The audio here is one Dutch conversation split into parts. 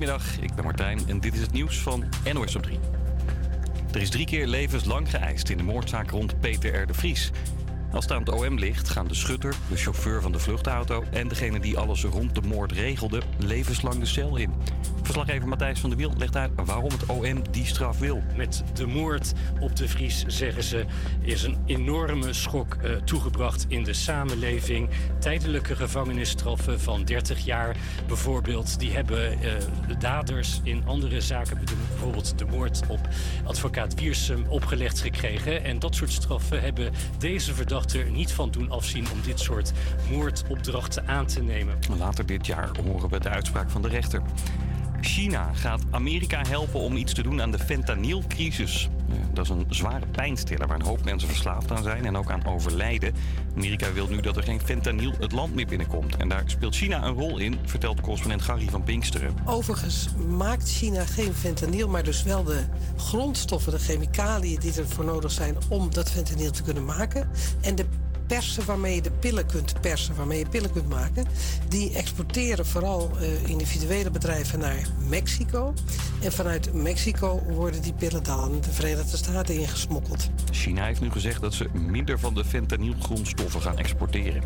Goedemiddag, ik ben Martijn en dit is het nieuws van NOS op 3. Er is drie keer levenslang geëist in de moordzaak rond Peter R. de Vries. Als het aan het OM ligt, gaan de schutter, de chauffeur van de vluchtauto en degene die alles rond de moord regelde, levenslang de cel in. Verslaggever Matthijs van der Wiel legt uit waarom het OM die straf wil. Met de moord op de Vries, zeggen ze, is een enorme schok uh, toegebracht in de samenleving. Tijdelijke gevangenisstraffen van 30 jaar bijvoorbeeld, die hebben uh, de daders in andere zaken, bijvoorbeeld de moord op advocaat Wiersum, opgelegd gekregen. En dat soort straffen hebben deze verdachten er niet van doen afzien om dit soort moordopdrachten aan te nemen. Later dit jaar horen we de uitspraak van de rechter. China gaat Amerika helpen om iets te doen aan de fentanylcrisis. Dat is een zware pijnstiller waar een hoop mensen verslaafd aan zijn en ook aan overlijden. Amerika wil nu dat er geen fentanyl het land meer binnenkomt. En daar speelt China een rol in, vertelt correspondent Gary van Pinksteren. Overigens maakt China geen fentanyl, maar dus wel de grondstoffen, de chemicaliën die ervoor nodig zijn om dat fentanyl te kunnen maken. En de persen waarmee je de pillen kunt persen, waarmee je pillen kunt maken, die exporteren vooral uh, individuele bedrijven naar Mexico. En vanuit Mexico worden die pillen dan de Verenigde Staten ingesmokkeld. China heeft nu gezegd dat ze minder van de fentanylgrondstoffen gaan exporteren.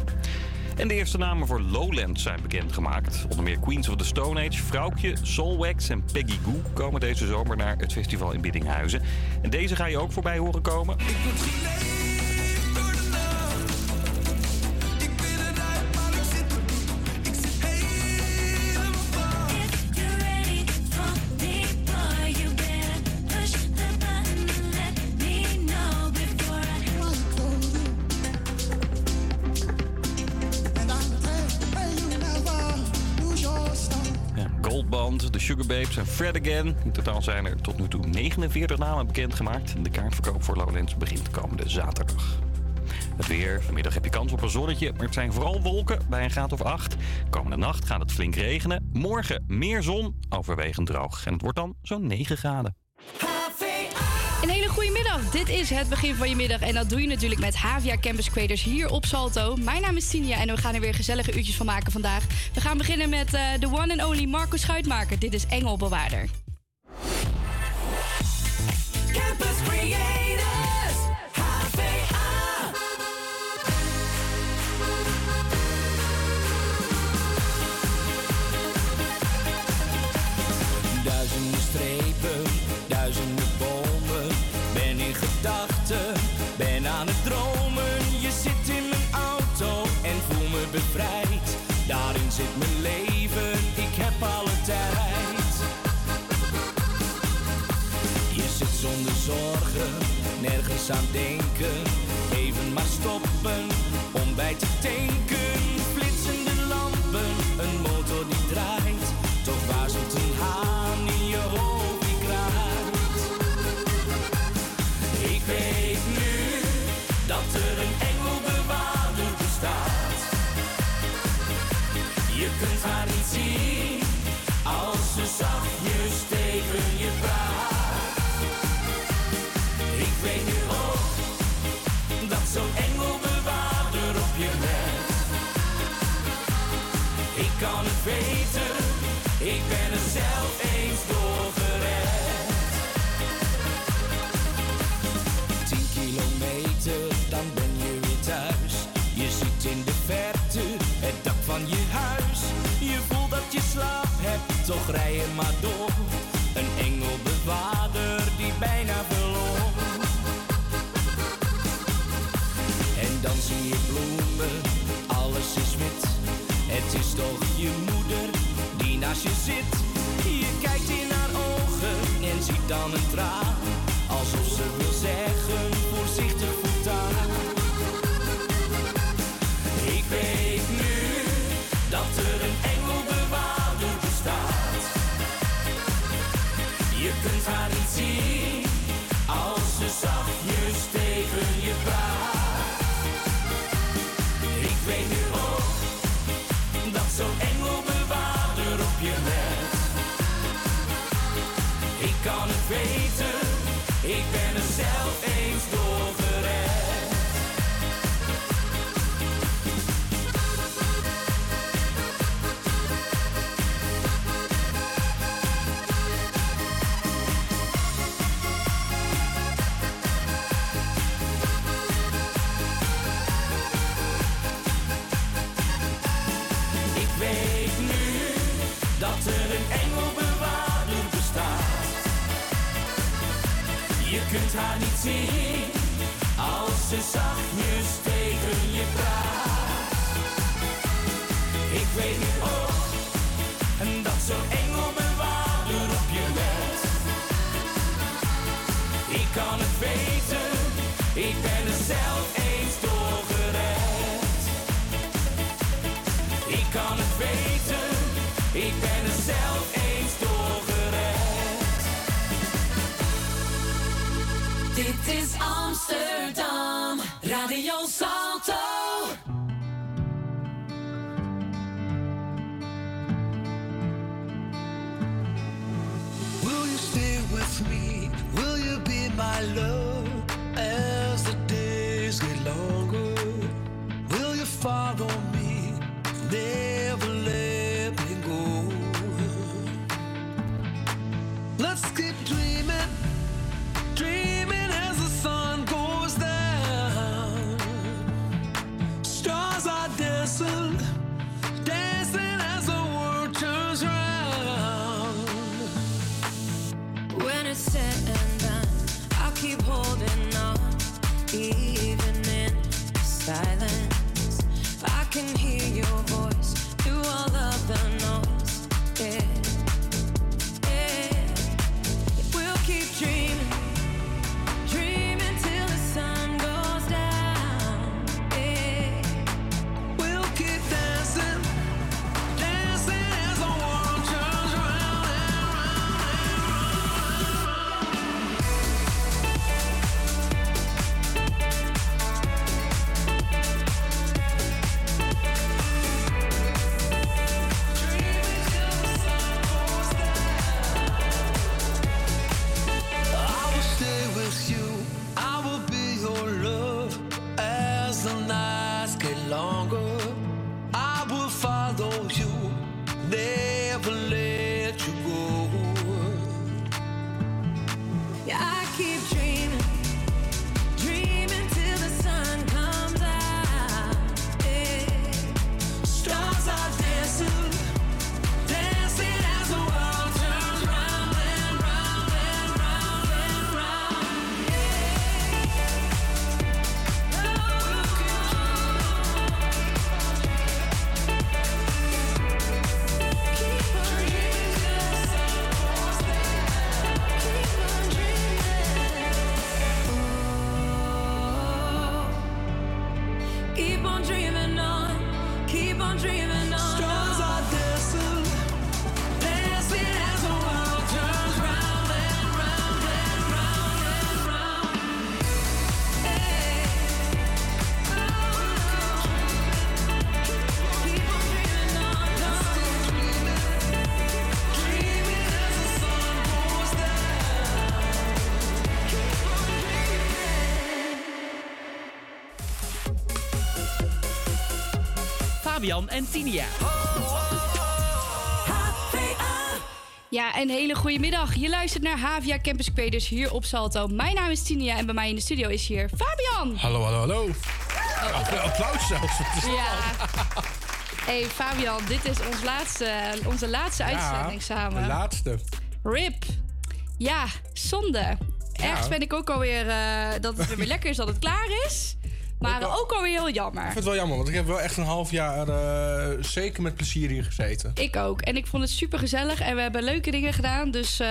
En de eerste namen voor Lowland zijn bekendgemaakt. Onder meer Queens of the Stone Age, Vrouwtje, Soulwax en Peggy Goo komen deze zomer naar het festival in Biddinghuizen. En deze ga je ook voorbij horen komen. Ik Sugar Babes en Fred Again. In totaal zijn er tot nu toe 49 namen bekendgemaakt. De kaartverkoop voor Lowlands begint komende zaterdag. Het weer. Vanmiddag heb je kans op een zonnetje, maar het zijn vooral wolken bij een graad of 8. Komende nacht gaat het flink regenen. Morgen meer zon, overwegend droog. En het wordt dan zo'n 9 graden. Een hele goede middag. Dit is het begin van je middag. En dat doe je natuurlijk met Havia Campus Creators hier op Salto. Mijn naam is Tinia en we gaan er weer gezellige uurtjes van maken vandaag. We gaan beginnen met de uh, one and only Marco Schuitmaker. Dit is Engelbewaarder. Campus Creators, HVA. Duizenden strepen, someday. Slaap hebt, toch rij maar door. Een engelbewaarder die bijna verloor. En dan zie je bloemen, alles is wit. Het is toch je moeder die naast je zit. Je kijkt in haar ogen en ziet dan een traan. Zien als ze zachtjes tegen je praat. Ik weet nu ook dat zo'n engelbewaarder op je let. Ik kan het weten, ik ben Fabian en Tinia. Ja, een hele goede middag. Je luistert naar Havia Campus Creators hier op Salto. Mijn naam is Tinia en bij mij in de studio is hier Fabian. Hallo, hallo, hallo. Appla- Applaus zelfs. Ja. Hey Fabian, dit is ons laatste, onze laatste uitzending de samen. laatste. RIP. Ja, zonde. Ergens ben ik ook alweer eh dat het weer lekker is dat het klaar is. Maar ook alweer heel jammer. Ik vind het wel jammer, want ik heb wel echt een half jaar eh, zeker met plezier hier gezeten. Ik ook. En ik vond het super gezellig. En we hebben leuke dingen gedaan. Dus eh,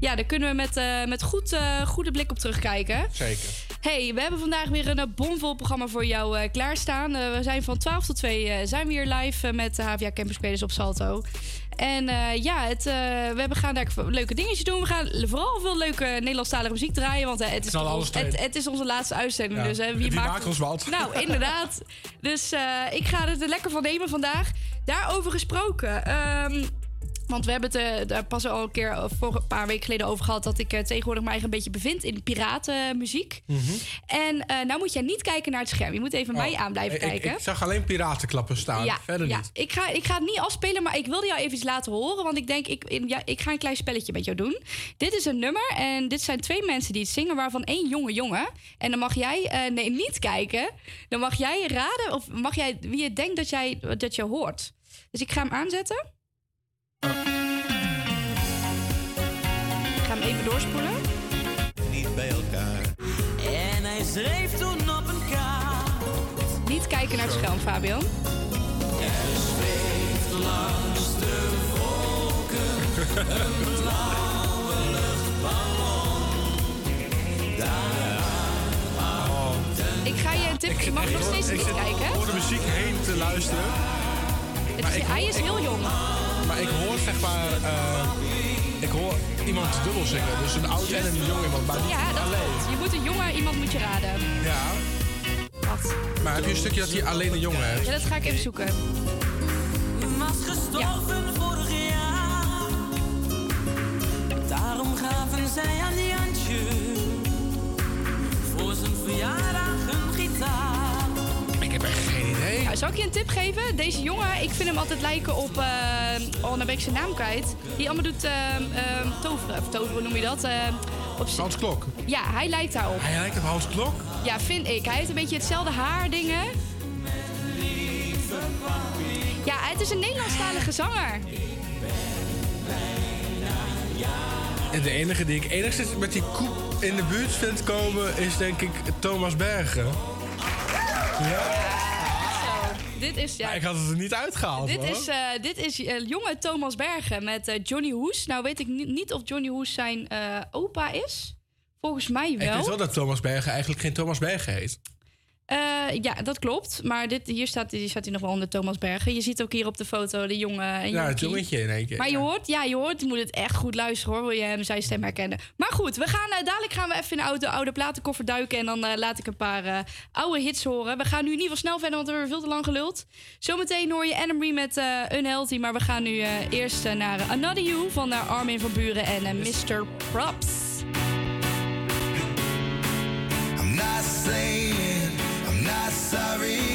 ja, daar kunnen we met, eh, met goed, goede blik op terugkijken. Zeker. Hey, we hebben vandaag weer een eh, bomvol programma voor jou eh, klaarstaan. Eh, we zijn van 12 tot 2 eh, zijn we hier live met de HVA Campus Spelers op Salto. En ja, het, we hebben gaan daar leuke dingetjes doen. We gaan vooral veel leuke Nederlandstalige muziek draaien. Want het, is ons- het, het is onze laatste uitzending. Ja. Dus eh, wie, Wie maakt, maakt ons wat? Nou, inderdaad. Dus ik ga het er lekker van nemen vandaag. Daarover gesproken. ehm, want we hebben het eh, daar pas al een keer eh, voor een paar weken geleden over gehad... dat ik eh, tegenwoordig eigen een beetje bevind in piratenmuziek. En eh, nou moet jij niet kijken naar het scherm. Je moet even mij aan blijven Mhm. Oh, Ik- kijken. Ik, zag alleen piratenklappen staan. Verder ja. niet. Ik, ga, ik ga het niet afspelen, maar ik wilde jou even iets laten horen. Want ik denk, ik, ja, ik ga een klein spelletje met jou doen. Dit is een nummer en dit zijn twee mensen die het zingen, waarvan één jonge jongen. En dan mag jij, nee, niet kijken. Dan mag jij raden of mag jij wie je denkt dat, jij, dat je hoort. Dus ik ga hem aanzetten. Ga hem even doorspoelen. Niet bij elkaar. Jij schreef toen op een kaart. Niet kijken naar het scherm, Fabian. Er zweeft langs de wolken een blauwe luchtballon. Ik ga je een tip Je mag nog steeds ik niet zit kijken. door de muziek heen te luisteren. Het maar is, ik hij hoor- is ik- heel jong. Maar ik hoor zeg maar... eh, ik hoor iemand dubbel zingen. Dus een oud en een jong iemand. Maar niet Ja, dat alleen. Je moet een jongen iemand moet je raden. Ja. Wat? Maar heb je een stukje dat hij alleen een jongen heeft? Ja, dat ga ik even zoeken. Was gestorven vorig jaar. Daarom gaven zij aan Jantje voor zijn verjaardag een gitaar. Nou, zal ik je een tip geven? Deze jongen, ik vind hem altijd lijken op... eh, oh, dan ben ik zijn naam kwijt. Die allemaal doet ehm, ehm, toveren. Of toveren noem je dat? Op Hans Klok. ja, hij lijkt daarop. Hij lijkt op Hans Klok. Ja, vind ik. Hij heeft een beetje hetzelfde haar dingen. Ja, het is een Nederlandstalige zanger. En de enige die ik enigszins met die koep in de buurt vind komen... is denk ik Thomas Bergen. Ja. Dit is... Ja, Maar ik had het er niet uitgehaald, Dit hoor. is, eh, dit is eh, jonge Thomas Bergen met eh, Johnny Hoes. Nou weet ik ni- niet of Johnny Hoes zijn opa is. Volgens mij Ik weet wel. wel dat Thomas Bergen eigenlijk geen Thomas Bergen heet. Eh, ja, dat klopt. Maar dit, hier, staat, hier staat hij nog wel onder Thomas Bergen. Je ziet ook hier op de foto de jongen. en Ja, het jongetje in één keer. Maar je hoort, ja, je hoort, je moet het echt goed luisteren hoor. Wil je hem zijn stem herkennen. Maar goed, we gaan, eh, dadelijk gaan we even in de oude, oude platenkoffer duiken. En dan eh, laat ik een paar eh, oude hits horen. We gaan nu in ieder geval snel verder, want we hebben veel te lang geluld. Zometeen hoor je Anne met eh Unhealthy. Maar we gaan nu eh, eerst naar Another You van Armin van Buren en eh, Mr. Props. I'm not saying sorry.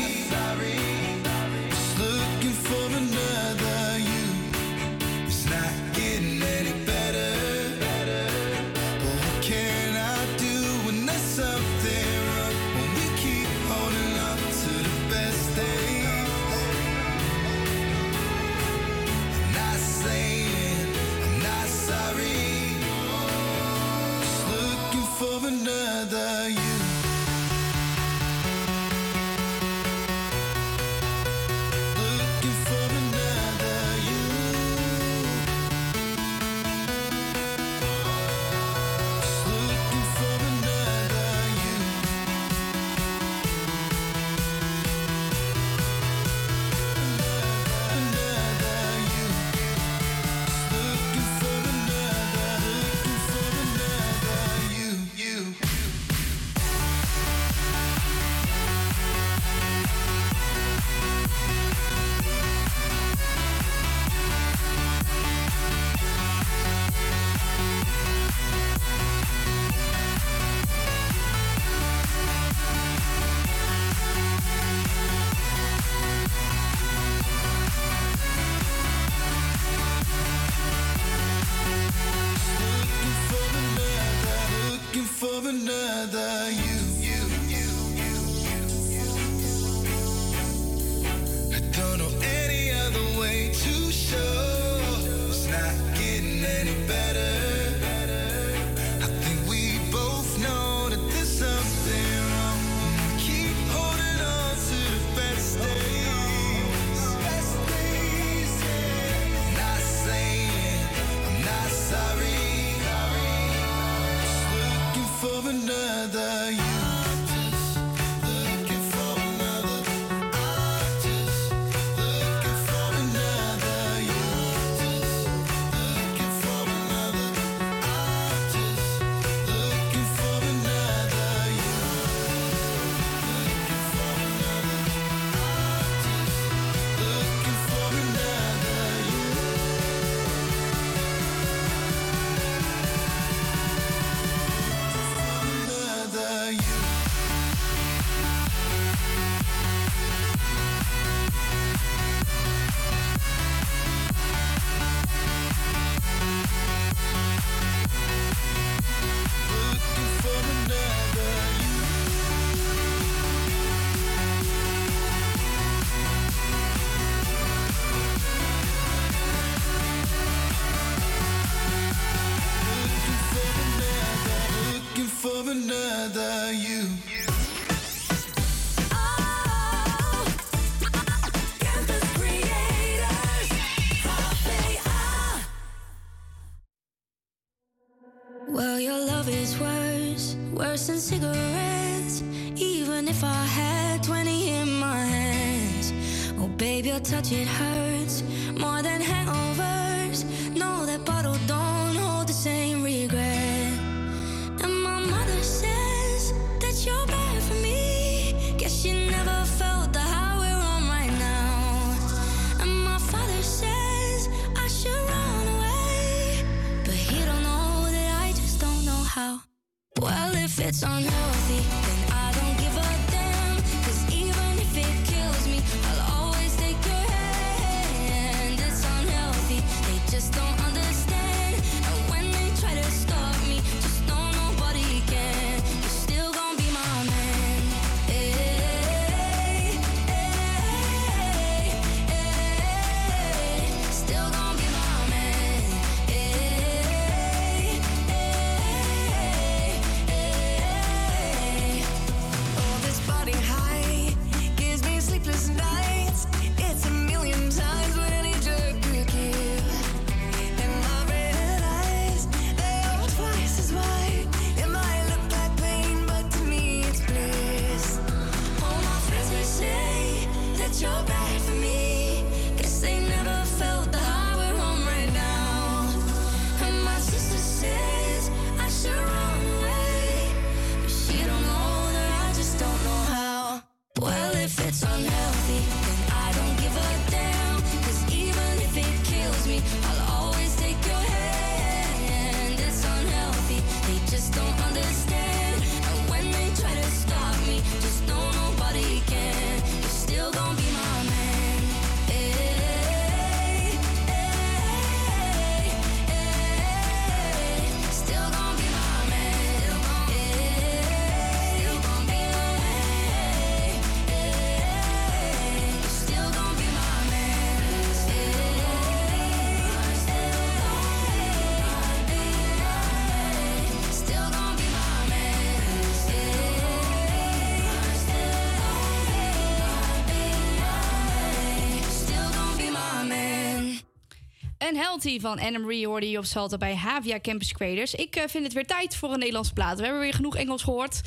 Healthy van Anna Marie hoorde je op Salto bij Havia Campus Creators. Ik eh, vind het weer tijd voor een Nederlandse plaat. We hebben weer genoeg Engels gehoord.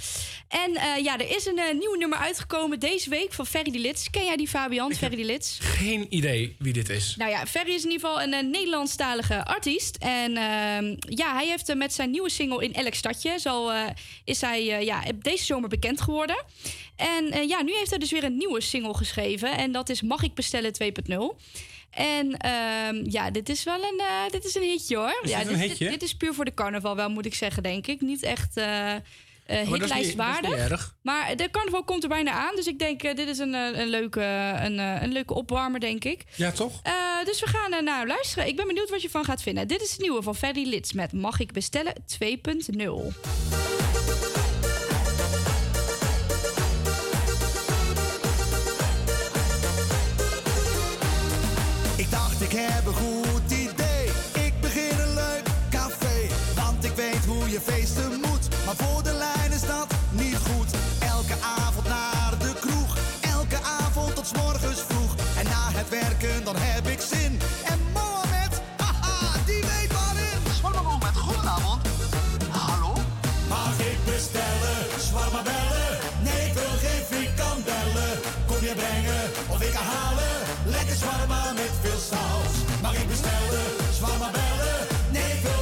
En eh, ja, er is een eh, nieuw nummer uitgekomen deze week van Ferry de Lits. Ken jij die Fabian, Ferry de Lits? Geen idee wie dit is. Nou ja, Ferry is in ieder geval een, Nederlandstalige artiest. En ehm, ja, hij heeft met zijn nieuwe single In Elk Stadje... Zo, is hij ja, deze zomer bekend geworden. En ja, nu heeft hij dus weer een nieuwe single geschreven. En dat is Mag ik bestellen 2.0. En ehm, ja, dit is wel een, eh, dit is een hitje hoor. Is ja, dit een hitje? Dit, is puur voor de carnaval wel, moet ik zeggen, denk ik. Niet echt is hitlijstwaardig. Maar de carnaval komt er bijna aan. Dus ik denk, dit is een, een, leuke, een, een leuke opwarmer, denk ik. Ja, toch? Dus we gaan naar luisteren. Ik ben benieuwd wat je van gaat vinden. Dit is het nieuwe van Ferry Lits met Mag ik bestellen 2.0. Ik dacht ik heb een goed Bestellen? Zwarma bellen? Nee, ik wil.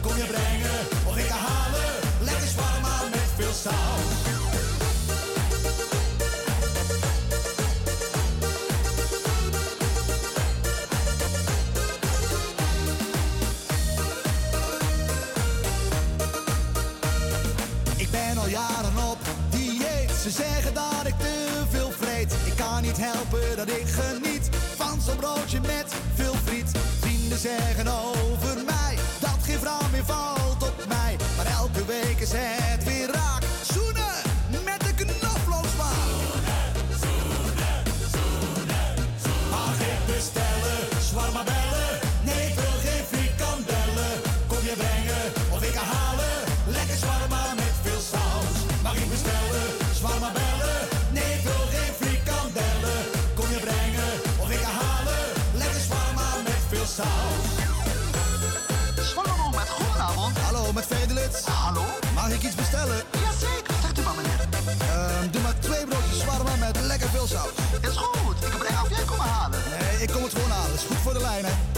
Kom je brengen of ik halen? Lekker zwarma met veel saus. Ik ben al jaren op dieet. Ze zeggen dat ik te veel vreet. Ik kan niet helpen dat ik geniet broodje met veel friet. Vrienden zeggen over mij Mag ik iets bestellen? Jazeker, zegt u maar meneer. doe maar twee broodjes zwarma met lekker veel saus. Is goed, ik breng of jij komen halen. Nee, ik kom het gewoon halen. Is goed voor de lijn, hè?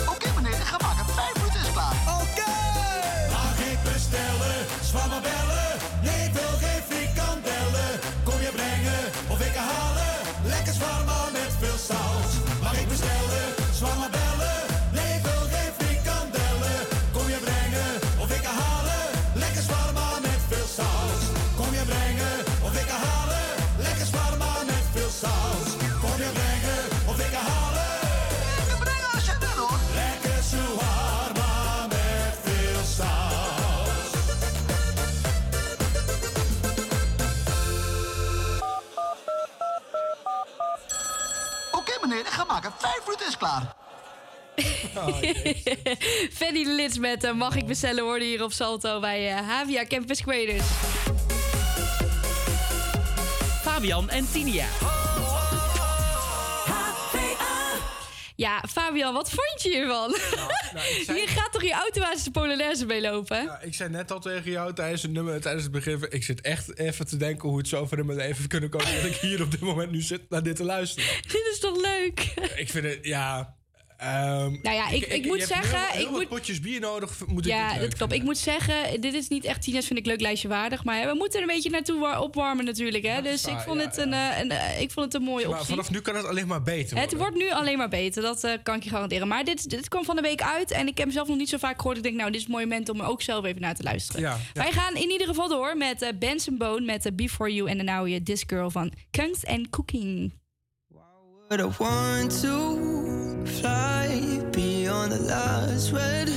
Minuten is klaar. Fanny de Lits met eh, Mag ik bestellen worden hier op Salto bij eh, Havia Campus Creators. Fabian en Tinia. Ja, Fabian, wat vond je hiervan? zei- je gaat toch je autobasis de Polonaise meelopen? Ja, ik zei net al tegen jou tijdens het nummer, tijdens het begin... ik zit echt even te denken hoe het zo ver in mijn leven kunnen komen... dat ik hier op dit moment nu zit naar dit te luisteren. Dit is toch leuk? Ik vind het, ja... ehm, Nou ja, ik- ik moet zeggen, Heel, heel ik wat moet- potjes bier nodig, moet ik Ja, dat klopt. Ik moet zeggen, dit is niet echt Tina's vind ik leuk lijstje waardig. Maar we moeten er een beetje naartoe wa- opwarmen natuurlijk. Hè? Dus ik vond, ja, het een, eh, een, eh, ik vond het een mooie Maar optie. vanaf nu kan het alleen maar beter Het wordt nu alleen maar beter, dat eh, kan ik je garanderen. Maar dit, dit kwam van de week uit en ik heb hem zelf nog niet zo vaak gehoord. Ik denk, nou, dit is een mooi moment om er ook zelf even naar te luisteren. Ja, ja. Wij gaan in ieder geval door met eh Benson Bone met eh, Before You en dan nou je This Girl van Kunst and Cooking. But I want to fly beyond the last red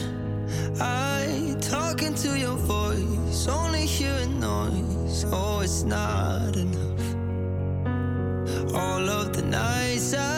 eye. Talking to your voice, only hearing noise. Oh, it's not enough. All of the nights I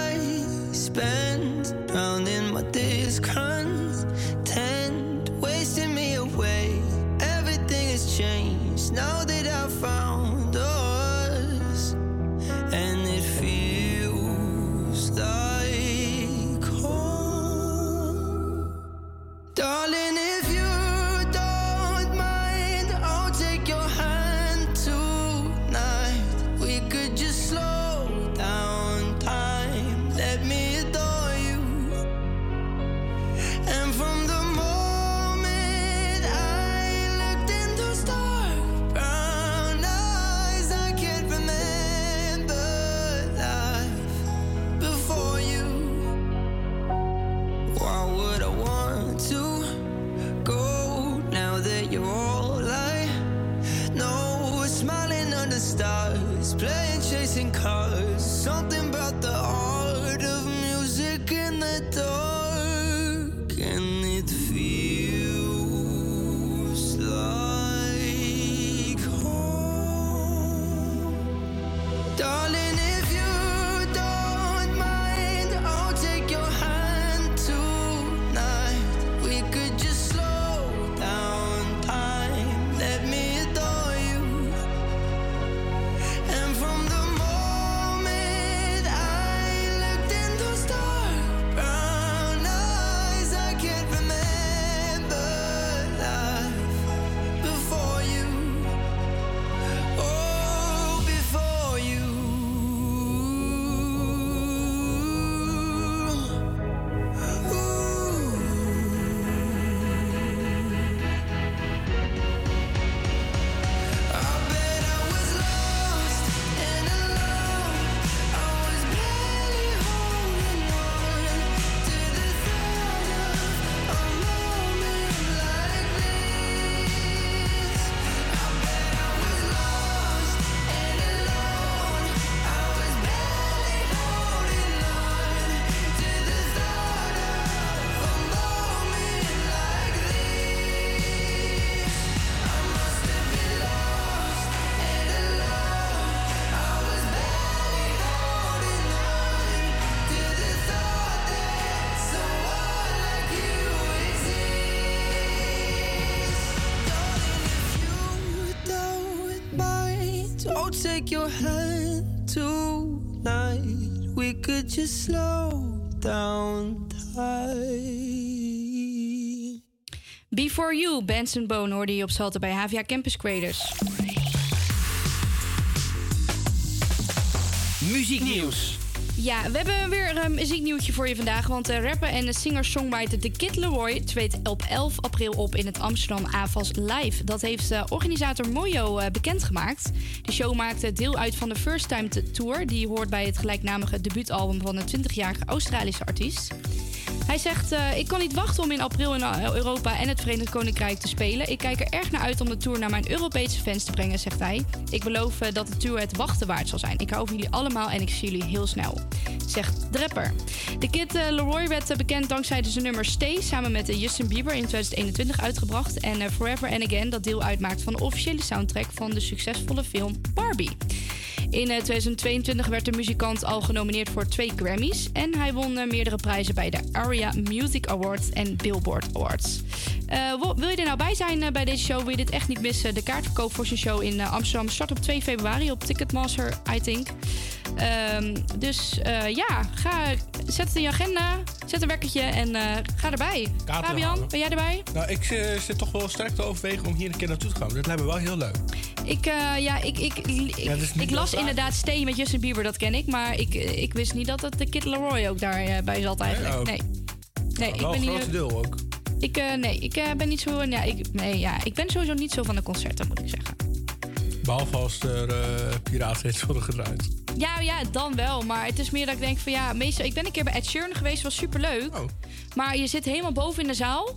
Could just slow down time. Before You, Benson Bone hoorde je op Salto bij HVA Campus Creators. Muzieknieuws. Ja, we hebben weer een muzieknieuwtje voor je vandaag. Want de rapper en de singer-songwriter The Kid Leroy treedt op 11 april op in het Amsterdam AVAS Live. Dat heeft eh, organisator Mojo eh, bekendgemaakt. De show maakte deel uit van de First Time Tour. Die hoort bij het gelijknamige debuutalbum van een 20-jarige Australische artiest. Hij zegt: eh, Ik kan niet wachten om in april in Europa en het Verenigd Koninkrijk te spelen. Ik kijk er erg naar uit om de tour naar mijn Europese fans te brengen, zegt hij. Ik beloof eh, dat de tour het wachten waard zal zijn. Ik hou van jullie allemaal en ik zie jullie heel snel. Zegt de rapper. De kid eh, Leroy werd bekend dankzij zijn nummer Stay samen met Justin Bieber in 2021 uitgebracht. En Forever and Again, dat deel uitmaakt van de officiële soundtrack van de succesvolle film Barbie. In eh, 2022 werd de muzikant al genomineerd voor twee Grammys. En hij won eh, meerdere prijzen bij de ARIA Music Awards en Billboard Awards. Eh, wil je er nou bij zijn eh, bij deze show? Wil je dit echt niet missen? De kaartverkoop voor zijn show in eh, Amsterdam start op 2 februari op Ticketmaster, I think. Ehm, dus eh, ja, ga, zet het in je agenda, zet een wekkertje en eh, ga erbij. Kaarten Fabian, halen. ben jij erbij? Nou, ik eh, zit toch wel sterk te overwegen om hier een keer naartoe te gaan. Dat lijkt me wel heel leuk. Ik, eh, ja, ik, ik, ik, Ja, las inderdaad Stay met Justin Bieber, dat ken ik. Maar ik, eh, ik wist niet dat het de Kid Leroy ook daarbij bij zat eigenlijk. oh. Nee. Nee, ik ben niet, groot deel ook. ik, eh, nee, ik eh, ben niet zo. Ja, ik, nee, ja, ik ben sowieso niet zo van de concerten, moet ik zeggen. Behalve als er uh, piratenhits worden gedraaid. Ja, ja, dan wel. Maar het is meer dat ik denk van ja, meestal. Ik ben een keer bij Ed Sheeran geweest, was superleuk. Maar je zit helemaal boven in de zaal.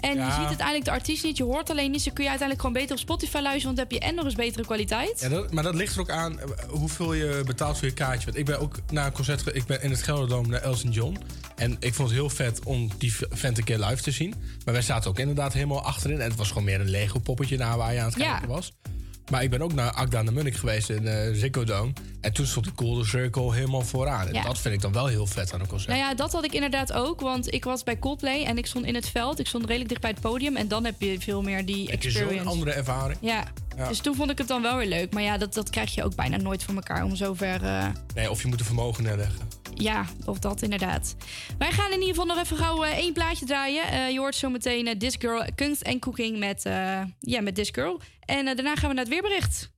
En je ziet uiteindelijk de artiest niet, je hoort alleen niet. Dan kun je uiteindelijk gewoon beter op Spotify luisteren, want dan heb je en nog eens betere kwaliteit. Ja, dat, maar dat ligt er ook aan eh, hoeveel je betaalt voor je kaartje. Want ik ben ook naar een concert Ik ben in het Gelderdoom naar Elton John. En ik vond het heel vet om die vent een keer live te zien. Maar wij zaten ook inderdaad helemaal achterin. En het was gewoon meer een Lego poppetje naar waar je aan het Ja. kijken was. Maar ik ben ook naar Akda en de Munnik geweest in Ziggo Dome. En toen stond de Golden Circle helemaal vooraan. En Ja. dat vind ik dan wel heel vet aan een concert. Nou ja, dat had ik inderdaad ook. Want ik was bij Coldplay en ik stond in het veld. Ik stond redelijk dicht bij het podium. En dan heb je veel meer die Heb je experience. zo'n andere ervaring? Ja. Ja. dus toen vond ik het dan wel weer leuk. Maar ja, dat, dat krijg je ook bijna nooit voor elkaar om zover... eh, Nee, of je moet er vermogen neerleggen. ja, of dat inderdaad. Wij gaan in ieder geval nog even gauw eh, één plaatje draaien. Eh, je hoort zo meteen This Girl Kunst en Cooking met, ja, met This Girl. En daarna gaan we naar het weerbericht.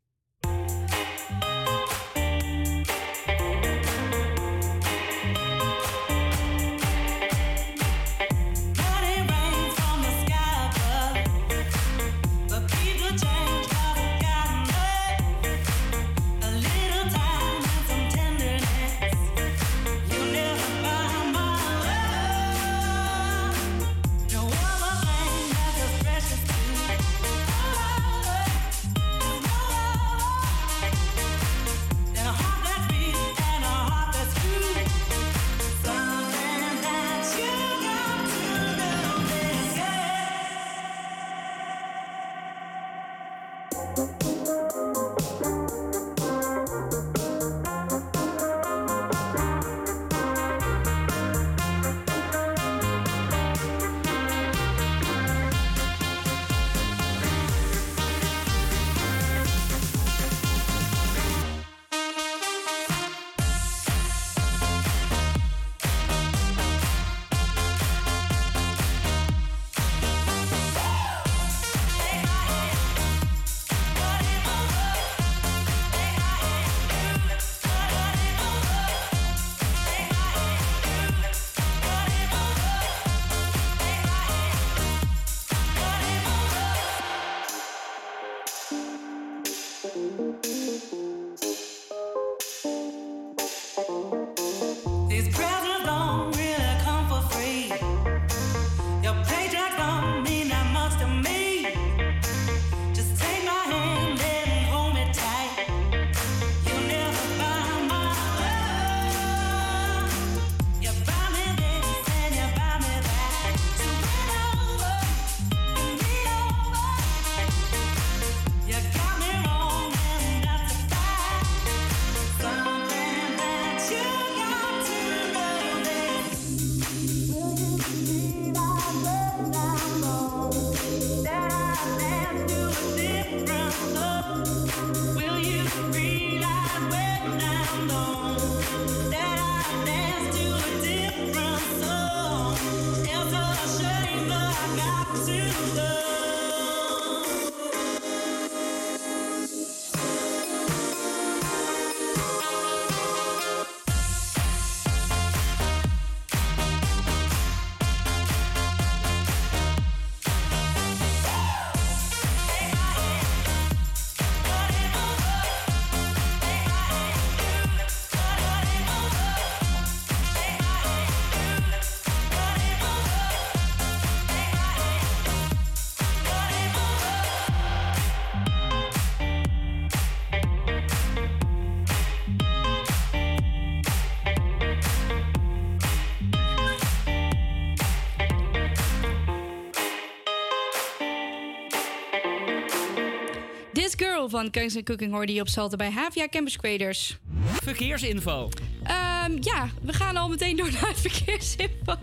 Van Kings and Cooking hoorde je op Salten bij Havia Campus Creators. Verkeersinfo. Ehm, ja, we gaan al meteen door naar verkeersinfo.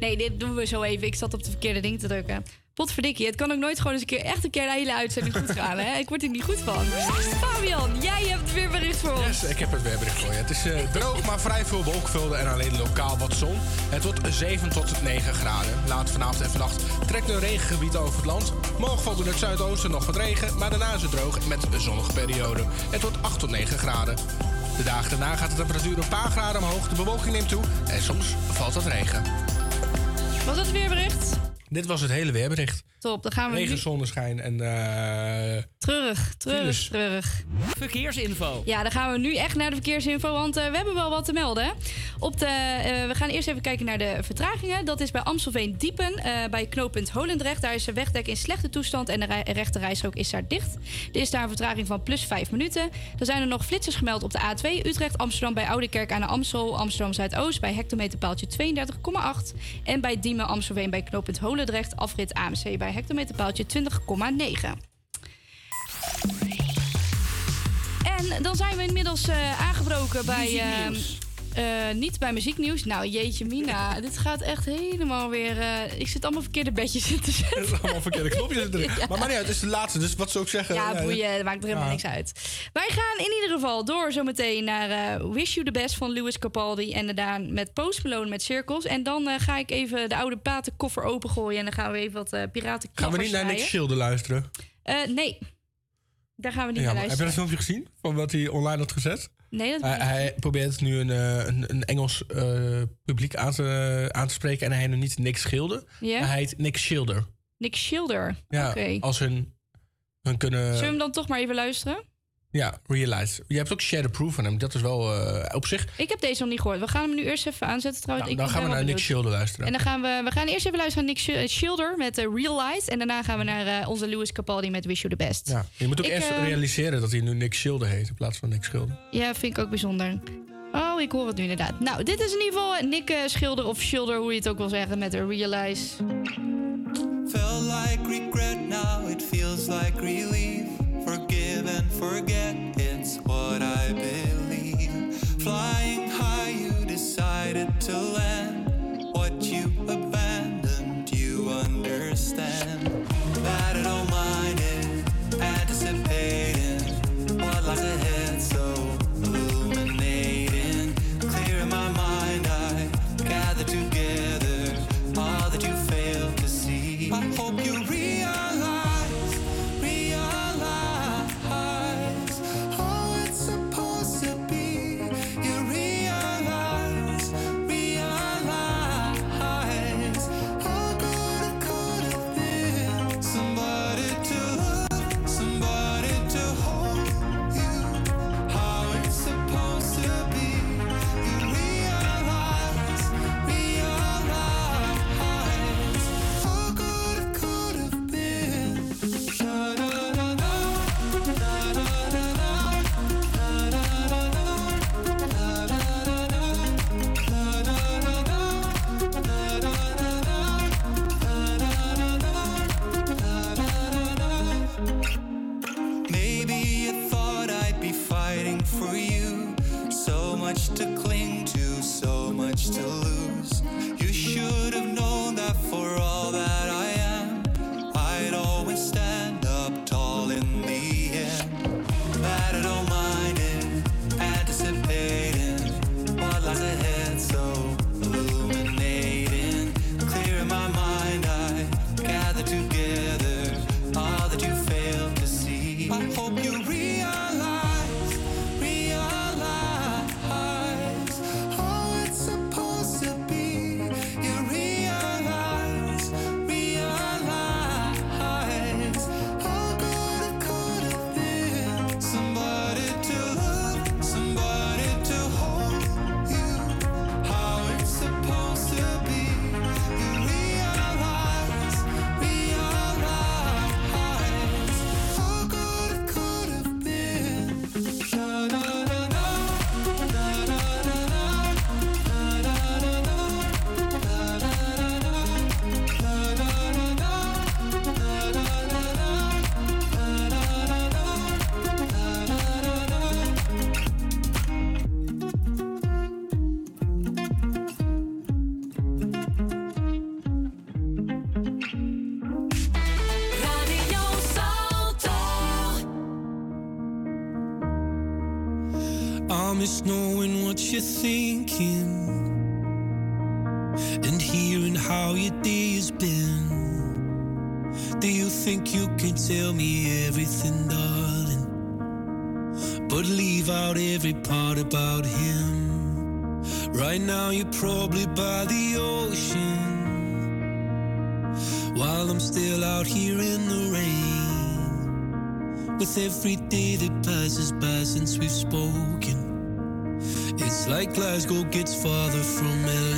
Nee, dit doen we zo even. Ik zat op de verkeerde ding te drukken. Potverdikkie, het kan ook nooit gewoon eens een keer, echt een keer de hele uitzending goed gaan. Hè? Ik word er niet goed van. Fabian, jij hebt het weer bericht voor ons. Yes, ik heb het weerbericht voor je. Het is eh, droog, maar vrij veel wolkenvelden en alleen lokaal wat zon. Het wordt 7 tot 9 graden. Laat vanavond en vannacht trekt een regengebied over het land. Morgen valt in het zuidoosten nog wat regen, maar daarna is het droog met een zonnige periode. Het wordt 8 tot 9 graden. De dagen daarna gaat de temperatuur een paar graden omhoog, de bewolking neemt toe en soms valt het regen. Was het weerbericht? Dit was het hele weerbericht. Top, dan gaan we Regen, zonneschijn en... eh Terug, terug, Files. terug. Verkeersinfo. Ja, dan gaan we nu echt naar de verkeersinfo, want eh, we hebben wel wat te melden. Op de, eh, we gaan eerst even kijken naar de vertragingen. Dat is bij Amstelveen Diepen, eh, bij knooppunt Holendrecht. Daar is de wegdek in slechte toestand en de rij- rechte rijstrook is daar dicht. Er is daar een vertraging van plus 5 minuten. Er zijn er nog flitsers gemeld op de A2 Utrecht-Amsterdam bij Oudekerk aan de Amstel, Amsterdam-Zuidoost bij hectometerpaaltje 32,8. En bij Diemen Amstelveen bij knooppunt Holendrecht, afrit AMC bij hectometerpaaltje 20,9. En dan zijn we inmiddels eh, aangebroken bij. eh, eh, niet bij muzieknieuws. Nou, jeetje, Mina. dit gaat echt helemaal weer. eh, ik zit allemaal verkeerde bedjes in te zetten. Allemaal verkeerde knopjes erin. Maar maar niet uit, het is de laatste, dus wat zou ik zeggen? Ja, boeien, dat maakt er helemaal ja. niks uit. Wij gaan in ieder geval door zometeen naar eh, Wish You The Best van Louis Capaldi. En daarna met Post Malone met Cirkels. En dan ga ik even de oude platenkoffer opengooien. En dan gaan we even wat eh piraten Gaan we niet naar Nick Schilder luisteren? Nee. Daar gaan we niet Ja, naar maar heb je luisteren. dat filmpje gezien? Van wat hij online had gezet? Nee, dat Hij, hij probeert nu een, eh, een, een Engels eh, publiek aan te, aan te spreken. En hij nu niet Nick Schilder. Hij heet Nick Schilder. Nick Schilder. Ja, Oké. als hun, hun kunnen... Zullen we hem dan toch maar even luisteren? Ja, realize. Je hebt ook Shadow Proof van hem. Dat is wel eh, op zich... Ik heb deze nog niet gehoord. We gaan hem nu eerst even aanzetten trouwens. Nou, ik dan gaan we naar Nick. Schilder luisteren. En dan gaan we, we gaan eerst even luisteren naar Nick Schil- Schilder met uh, Realize. En daarna gaan we naar eh, onze Louis Capaldi met Wish You The Best. Ja, je moet ook Ik, eerst eh, realiseren dat hij nu Nick Schilder heet in plaats van Nick Schilder. Ja, vind ik ook bijzonder. Oh, ik hoor het nu inderdaad. Nou, dit is in ieder geval Nick eh, Schilder of Schilder, hoe je het ook wil zeggen, met de Realize. Felt like regret, now it feels like relief. And forget, it's what I believe. Flying high, you decided to land. What you abandoned, you understand. Don't mind it, anticipating what lies ahead, about him. Right now, you're probably by the ocean. While I'm still out here in the rain. With every day that passes by since we've spoken. It's like Glasgow gets farther from LA.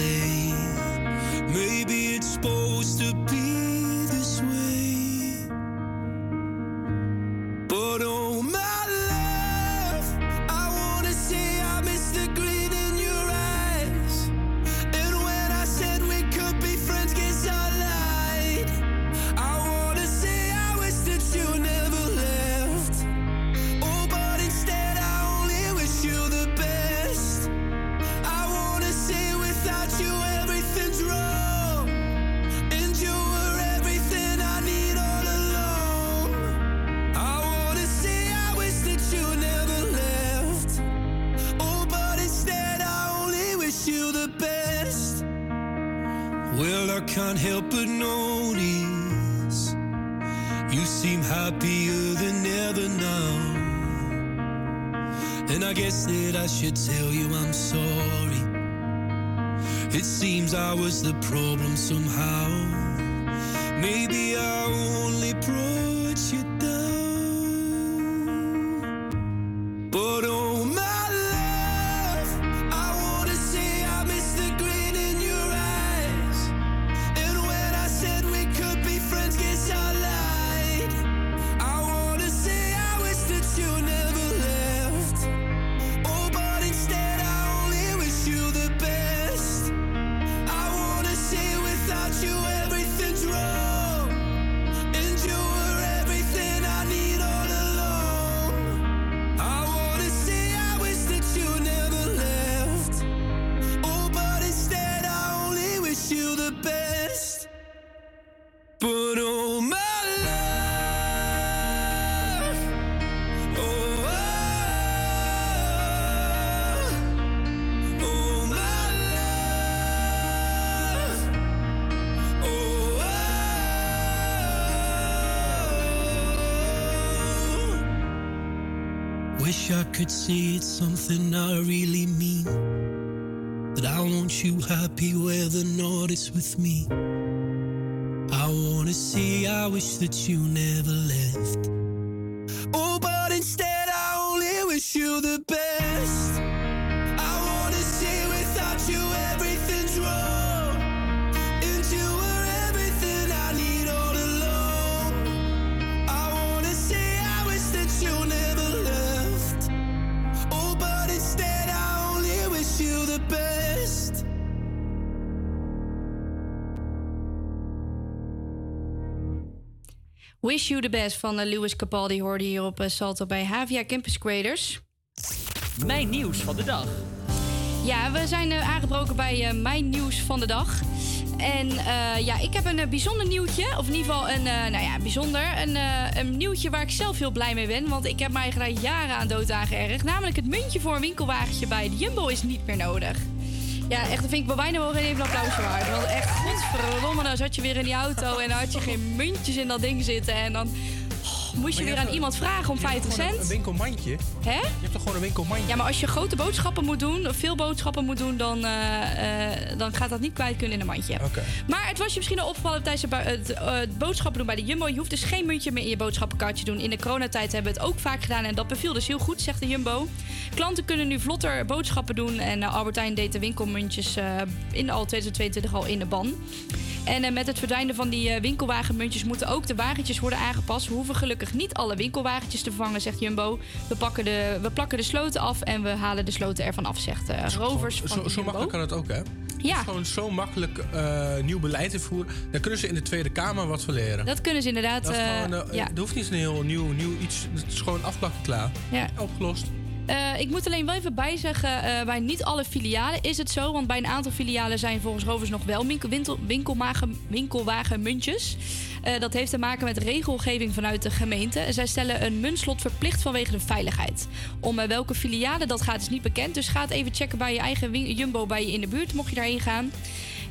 I could say it's something I really mean. That I want you happy whether or not it's with me. I wanna say I wish that you never Wish You The Best van eh, Lewis Capaldi hoorde hier op eh, Salto bij Havia Campus Creators. Mijn nieuws van de dag. Ja, we zijn eh, aangebroken bij mijn nieuws van de dag. En ja, ik heb een bijzonder nieuwtje. Of in ieder geval een, nou ja, bijzonder. Een, een nieuwtje waar ik zelf heel blij mee ben. Want ik heb mij eigenlijk jaren aan dood aangeërgerd. Namelijk het muntje voor een winkelwagentje bij de Jumbo is niet meer nodig. Ja, echt, dat vind ik bij bijna wel even een applausje waard. Want echt, godverdomme, dan zat je weer in die auto... en dan had je geen muntjes in dat ding zitten. En dan moest je weer aan iemand vragen om 50 cent. Een winkelmandje. Hè? Je hebt toch gewoon een winkelmandje? Ja, maar als je grote boodschappen moet doen, of veel boodschappen moet doen, dan, eh, eh, dan gaat dat niet kwijt kunnen in een mandje. Oké. Maar het was je misschien al opgevallen tijdens het, eh, boodschappen doen bij de Jumbo. Je hoeft dus geen muntje meer in je boodschappenkartje te doen. In de coronatijd hebben we het ook vaak gedaan en dat beviel dus heel goed, zegt de Jumbo. Klanten kunnen nu vlotter boodschappen doen en Albert Heijn deed de winkelmuntjes in al 2022 al in de ban. En eh, met het verdwijnen van die eh, winkelwagenmuntjes moeten ook de wagentjes worden aangepast. We hoeven gelukkig niet alle winkelwagentjes te vervangen, zegt Jumbo. We, pakken de, we plakken de sloten af en we halen de sloten ervan af, zegt eh Rovers van Zo, de zo Jumbo. makkelijk kan het ook, hè? Ja. Het is gewoon zo makkelijk nieuw beleid te voeren. Daar kunnen ze in de Tweede Kamer wat van leren. Dat kunnen ze inderdaad. Dat gewoon, ja. Er hoeft niet een heel nieuw, nieuw iets. Het is gewoon afplakken klaar. Ja. Opgelost. Eh, ik moet alleen wel even bijzeggen, eh bij niet alle filialen is het zo. Want bij een aantal filialen zijn volgens Rovers nog wel winkel, winkel, winkelwagen, winkelwagenmuntjes. Eh, dat heeft te maken met regelgeving vanuit de gemeente. Zij stellen een muntslot verplicht vanwege de veiligheid. Om welke filialen dat gaat is niet bekend. Dus ga het even checken bij je eigen Jumbo bij je in de buurt, mocht je daarheen gaan.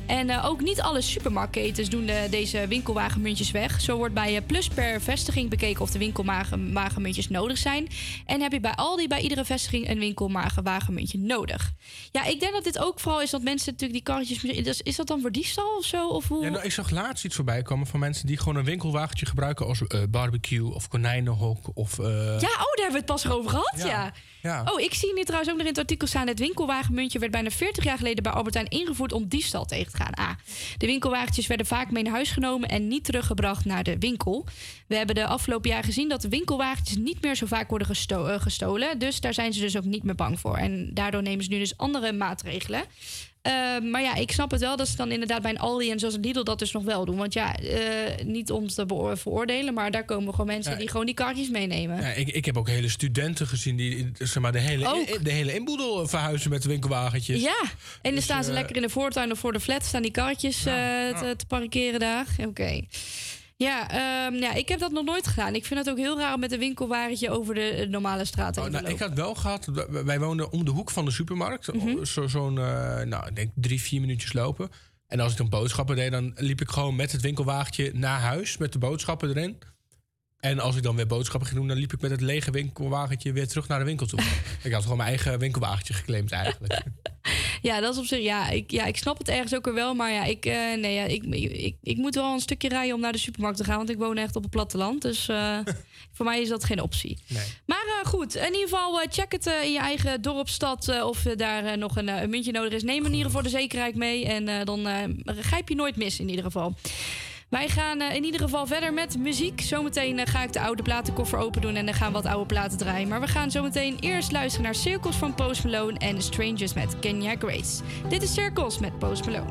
En eh, ook niet alle supermarktketens doen de, deze winkelwagenmuntjes weg. Zo wordt bij eh, Plus per vestiging bekeken of de winkelwagenmuntjes nodig zijn. En heb je bij Aldi bij iedere vestiging een winkelwagenmuntje nodig. Ja, ik denk dat dit ook vooral is dat mensen natuurlijk die karretjes... Is, is dat dan voor diefstal of zo? Of hoe? Ja, nou, ik zag laatst iets voorbij komen van mensen die gewoon een winkelwagentje gebruiken als eh, barbecue of konijnenhok of. eh, Ja, oh, daar hebben we het pas over gehad, ja. Ja, ja. Oh, ik zie nu trouwens ook nog in het artikel staan... het winkelwagenmuntje werd bijna 40 jaar geleden bij Albert Heijn ingevoerd... om diefstal tegen te gaan. Ah, de winkelwagentjes werden vaak mee naar huis genomen... en niet teruggebracht naar de winkel. We hebben de afgelopen jaar gezien dat de winkelwagentjes... niet meer zo vaak worden eh, gestolen. Dus daar zijn ze dus ook niet meer bang voor. En daardoor nemen ze nu dus andere maatregelen. Eh, maar ja, ik snap het wel dat ze dan inderdaad bij een Aldi en zoals een Lidl dat dus nog wel doen. Want ja, eh, niet om te veroordelen, maar daar komen gewoon mensen Ja, die gewoon die kaartjes meenemen. Ja, ik, ik heb ook hele studenten gezien die zeg maar, de, hele, Ook. de hele inboedel verhuizen met winkelwagentjes. Ja, en dan Dus, staan ze eh, lekker in de voortuin of voor de flat, staan die karretjes eh, te, te parkeren daar. Oké. Ja, ehm, ja, ik heb dat nog nooit gedaan. Ik vind het ook heel raar om met een winkelwagentje over de eh, normale straat heen Oh, te nou, ik had wel gehad, wij woonden om de hoek van de supermarkt. Mhm. Zo- Zo'n, eh, nou, ik denk drie, vier minuutjes lopen. En als ik dan boodschappen deed, dan liep ik gewoon met het winkelwagentje naar huis met de boodschappen erin. En als ik dan weer boodschappen ging doen, dan liep ik met het lege winkelwagentje weer terug naar de winkel toe. ik had gewoon mijn eigen winkelwagentje geclaimd eigenlijk. Ja, dat is op zich. Ja, ik, ja, ik snap het ergens ook wel. Maar ja, ik, eh, nee, ja, ik, ik, ik moet wel een stukje rijden om naar de supermarkt te gaan. Want ik woon echt op het platteland. Dus eh, voor mij is dat geen optie. Nee. Maar eh, goed, in ieder geval check het in je eigen dorp, stad. of daar nog een, een muntje nodig is. Neem in ieder geval de zekerheid mee. En dan grijp je nooit mis in ieder geval. Wij gaan eh, in ieder geval verder met muziek. Zometeen eh, ga ik de oude platenkoffer open doen en dan gaan wat oude platen draaien. Maar we gaan zometeen eerst luisteren naar Circles van Post Malone en Strangers met Kenya Grace. Dit is Circles met Post Malone.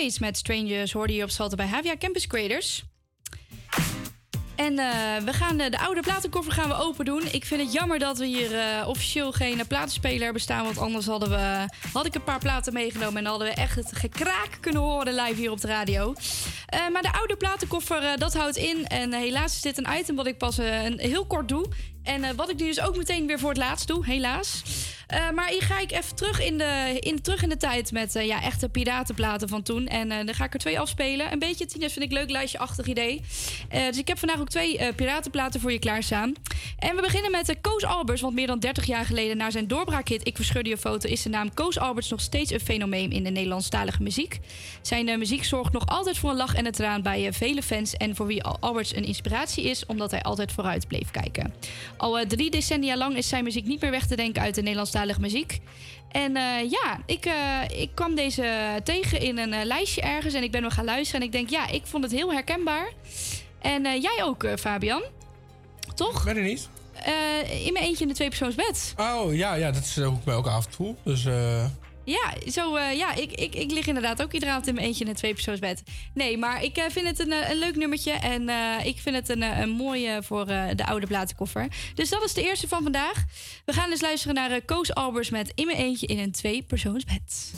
Grace met Strangers hoorde je op Salto bij Havia Campus Creators. En eh, we gaan de, de oude platenkoffer gaan we open doen. Ik vind het jammer dat we hier eh, officieel geen eh, platenspeler hebben staan. Want anders hadden we, had ik een paar platen meegenomen. En hadden we echt het gekraak kunnen horen live hier op de radio. Eh, maar de oude platenkoffer, eh, dat houdt in. En eh, helaas is dit een item wat ik pas eh, een, heel kort doe. En eh, wat ik nu dus ook meteen weer voor het laatst doe, helaas. Eh, maar hier ga ik even terug in de, in, terug in de tijd met eh, ja, echte piratenplaten van toen. En eh, dan ga ik er twee afspelen. Een beetje, Tines, vind ik leuk lijstje-achtig idee. Dus ik heb vandaag ook twee piratenplaten voor je klaarstaan. En we beginnen met Koos Alberts. Want meer dan 30 jaar geleden na zijn doorbraakhit Ik Verscheur Je Foto... is de naam Koos Alberts nog steeds een fenomeen in de Nederlandstalige muziek. Zijn muziek zorgt nog altijd voor een lach en een traan bij vele fans... en voor wie Al- Alberts een inspiratie is... omdat hij altijd vooruit bleef kijken. Al drie decennia lang is zijn muziek niet meer weg te denken uit de Nederlandstalige muziek. En eh, ja, ik, eh, ik kwam deze tegen in een eh, lijstje ergens en ik ben nog gaan luisteren. En ik denk, ja, ik vond het heel herkenbaar. En jij ook, Fabian? Toch? Ben er niet. In mijn eentje in de tweepersoonsbed. Oh, ja, ja, dat is hoe ik mij ook af en toe. Dus, Ja, zo, eh, ja ik, ik, ik lig inderdaad ook iedere avond in mijn eentje in een tweepersoonsbed. Nee, maar ik eh, vind het een, eh, een leuk nummertje. En ik vind het een, een mooie voor de oude platenkoffer. Dus dat is de eerste van vandaag. We gaan dus luisteren naar Koos Albers met In mijn eentje in een tweepersoonsbed.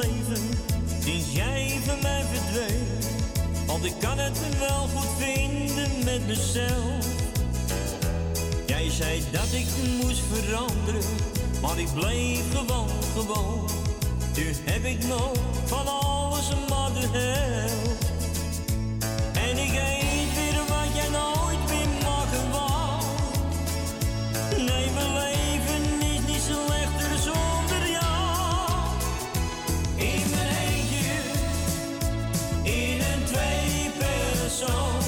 Leven sinds jij van mij verdween. Want ik kan het wel goed vinden met mezelf. Jij zei dat ik moest veranderen, maar ik bleef gewoon, gewoon. Nu heb ik nog van alles maar de helft. En ik show.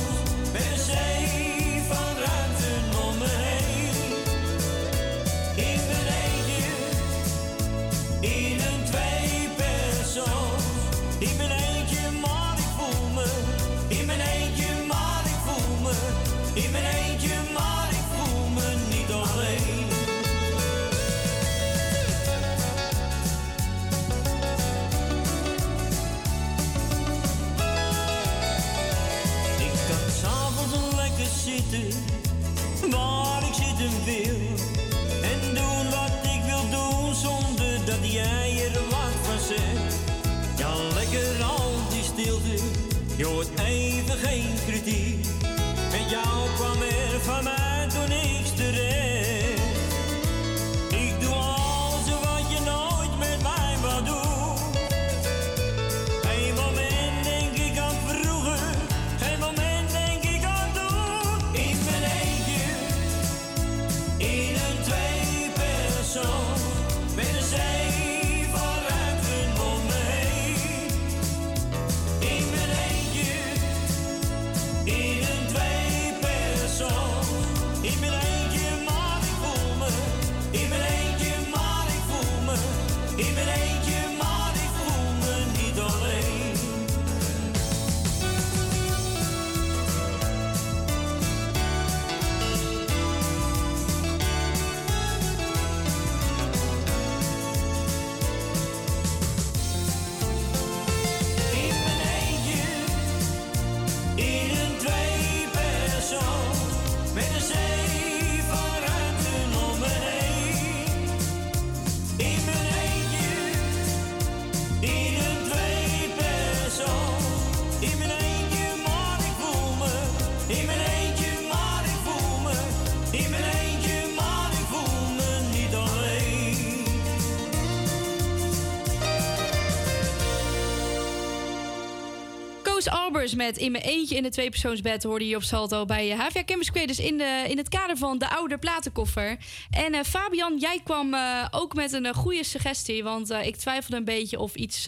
Albers met In mijn eentje in de tweepersoonsbed hoorde je op Salto bij eh, HVA Campus Creators in, de, in het kader van de oude platenkoffer. En eh, Fabian, jij kwam eh, ook met een goede suggestie, want ik twijfelde een beetje of iets,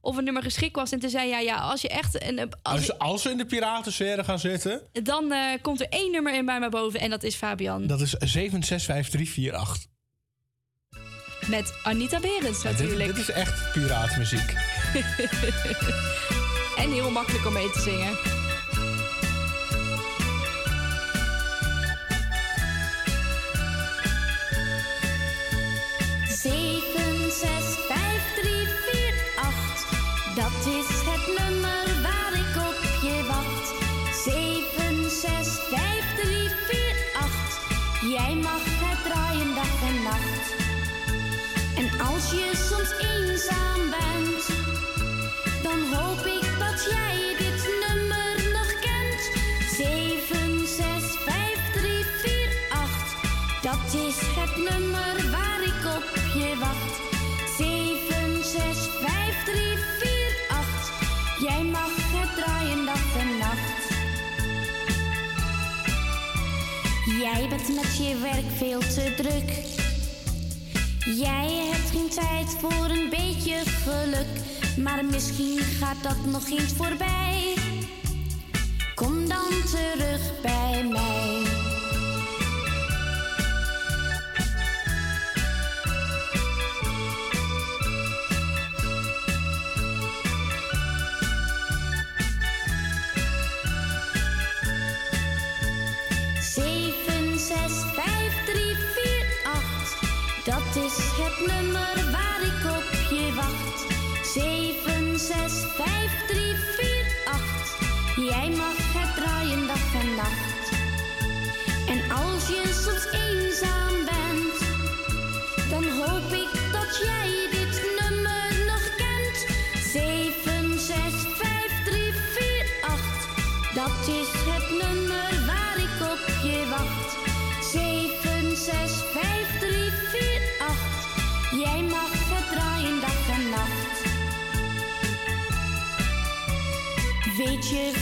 of een nummer geschikt was. En toen zei jij, ja, als je echt een, als Als, als we in de piratensferen gaan zitten, dan komt er één nummer in bij mij boven en dat is Fabian. dat is 765348. Met Anita Berends Ja, dit, natuurlijk. dit is echt piratenmuziek. en heel makkelijk om mee te zingen. Het nummer waar ik op je wacht. 7, 6, 5, 3, 4, 8. Jij mag het draaien dag en nacht. Jij bent met je werk veel te druk. Jij hebt geen tijd voor een beetje geluk. Maar misschien gaat dat nog eens voorbij. Kom dan terug bij mij.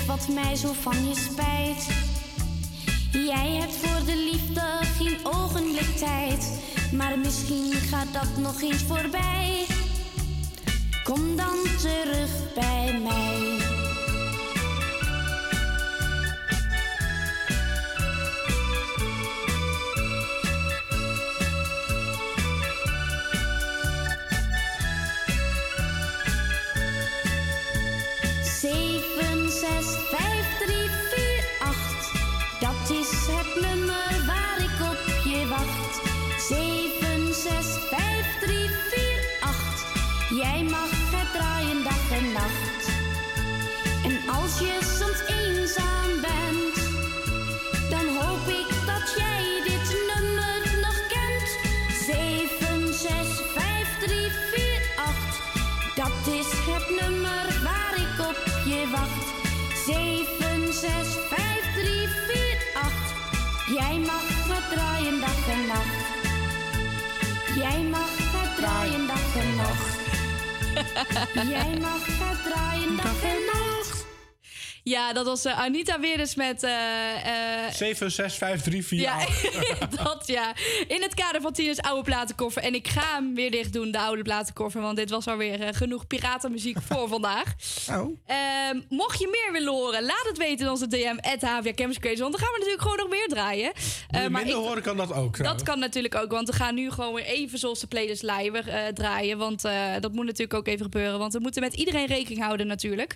Wat mij zo van je spijt? Jij hebt voor de liefde geen ogenblik tijd. Maar misschien gaat dat nog eens voorbij. Kom dan terug bij mij. Was eh, Anita weer eens met... eh, eh, 7, 6, 5, 3, 4, Ja, 8. dat ja. In het kader van Tina's oude platenkoffer. En ik ga hem weer dicht doen, de oude platenkoffer. Want dit was alweer eh, genoeg piratenmuziek voor vandaag. Oh. Ehm, mocht je meer willen horen, laat het weten in onze DM. Het HVA Campus Crazy. Want dan gaan we natuurlijk gewoon nog meer draaien. Eh, maar minder ik- horen kan dat ook. dat kan natuurlijk ook, want we gaan nu gewoon weer even zoals de playlist live draaien. Want dat moet natuurlijk ook even gebeuren, want we moeten met iedereen rekening houden natuurlijk.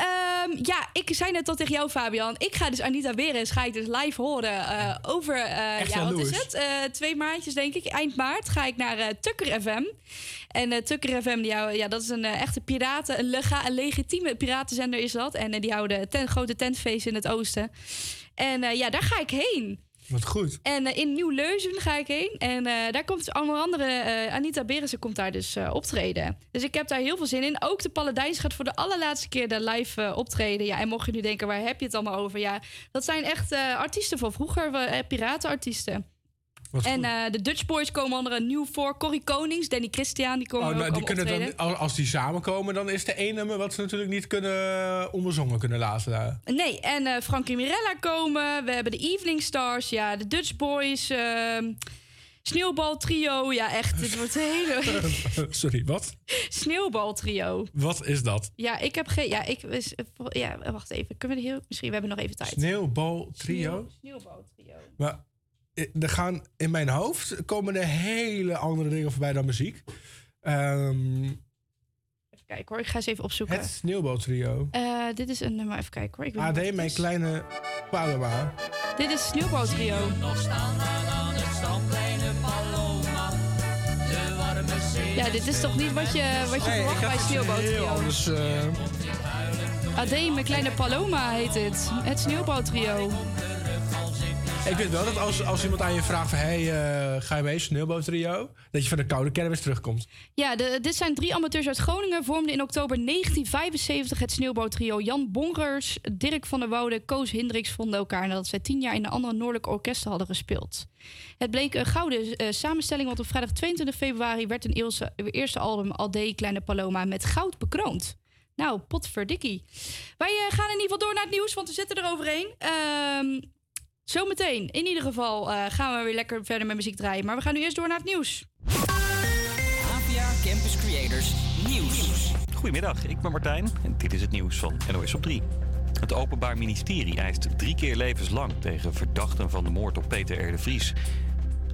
Ehm, ja, ik zei net al tegen jou, Fabian. Ik ga dus Anita weer eens, ga ik dus live horen eh, over, eh, ja, wat is het? Eh, twee maandjes denk ik, eind maart ga ik naar Tukker FM. En Tukker FM, die houden, ja, dat is een echte piraten, een, lega, een legitieme piratenzender is dat. En die houden ten, grote tentfeest in het oosten. En ja, daar ga ik heen. Wat goed. En eh, in Nieuw-Leuzen ga ik heen. En eh, daar komt onder andere eh, Anita Berensen komt daar dus optreden. Dus ik heb daar heel veel zin in. Ook de Paladijns gaat voor de allerlaatste keer daar live optreden. Ja, en mocht je nu denken, waar heb je het allemaal over? Ja, dat zijn echt artiesten van vroeger, piratenartiesten. En eh, de Dutch Boys komen onder een nieuw voor. Corrie Konings, Danny Christian, die komen Oh, ook nou, die allemaal kunnen dan, optreden. als die samenkomen, dan is er één nummer wat ze natuurlijk niet kunnen eh, onbezongen kunnen laten. daar. Nee, en eh Frankie Mirella komen. We hebben de Evening Stars, ja, de Dutch Boys, ehm Sneeuwbal Trio. Ja, echt, dit wordt een hele Sorry, wat? Sneeuwbal Trio. Wat is dat? Ja, ik heb geen. Ja, ik. Ja, wacht even. Kunnen we er heel. Misschien we hebben nog even tijd. Sneeuwbal trio? Sneeuwbal Trio. Maar er gaan in mijn hoofd komen er hele andere dingen voorbij dan muziek. Ehm, Even kijken hoor, ik ga eens even opzoeken. het sneeuwbaltrio. Eh, dit is een nummer. Even kijken hoor. Ik weet niet AD, het mijn kleine Paloma. Dit is Sneeuwbal Trio. Nog staan we aan het strandplein in Paloma. De warme zee. Ja, dit is toch niet wat je, wat je verwacht bij Sneeuwbal Trio? Anders, eh, AD, mijn kleine Paloma heet dit. Het Sneeuwbal Trio. Ik weet wel dat als, als iemand aan je vraagt van... Hey, eh, ga je mee, sneeuwbaltrio? Dat je van de koude kermis terugkomt. Ja, dit zijn drie amateurs uit Groningen. Vormden in oktober 1975 het sneeuwboottrio. Jan Bongers, Dirk van der Woude, Koos Hendricks vonden elkaar... nadat zij tien jaar in een andere noordelijke orkesten hadden gespeeld. Het bleek een gouden eh, samenstelling... want op vrijdag 22 februari werd eerste, eerste album... Alde Kleine Paloma met goud bekroond. Nou, potverdikkie. Wij eh, gaan in ieder geval door naar het nieuws, want we zitten er overheen. Ehm zometeen, in ieder geval, eh, gaan we weer lekker verder met muziek draaien. Maar we gaan nu eerst door naar het nieuws. APA Campus Creators Nieuws. Goedemiddag, ik ben Martijn en dit is het nieuws van NOS op 3. Het Openbaar Ministerie eist drie keer levenslang tegen verdachten van de moord op Peter R. de Vries.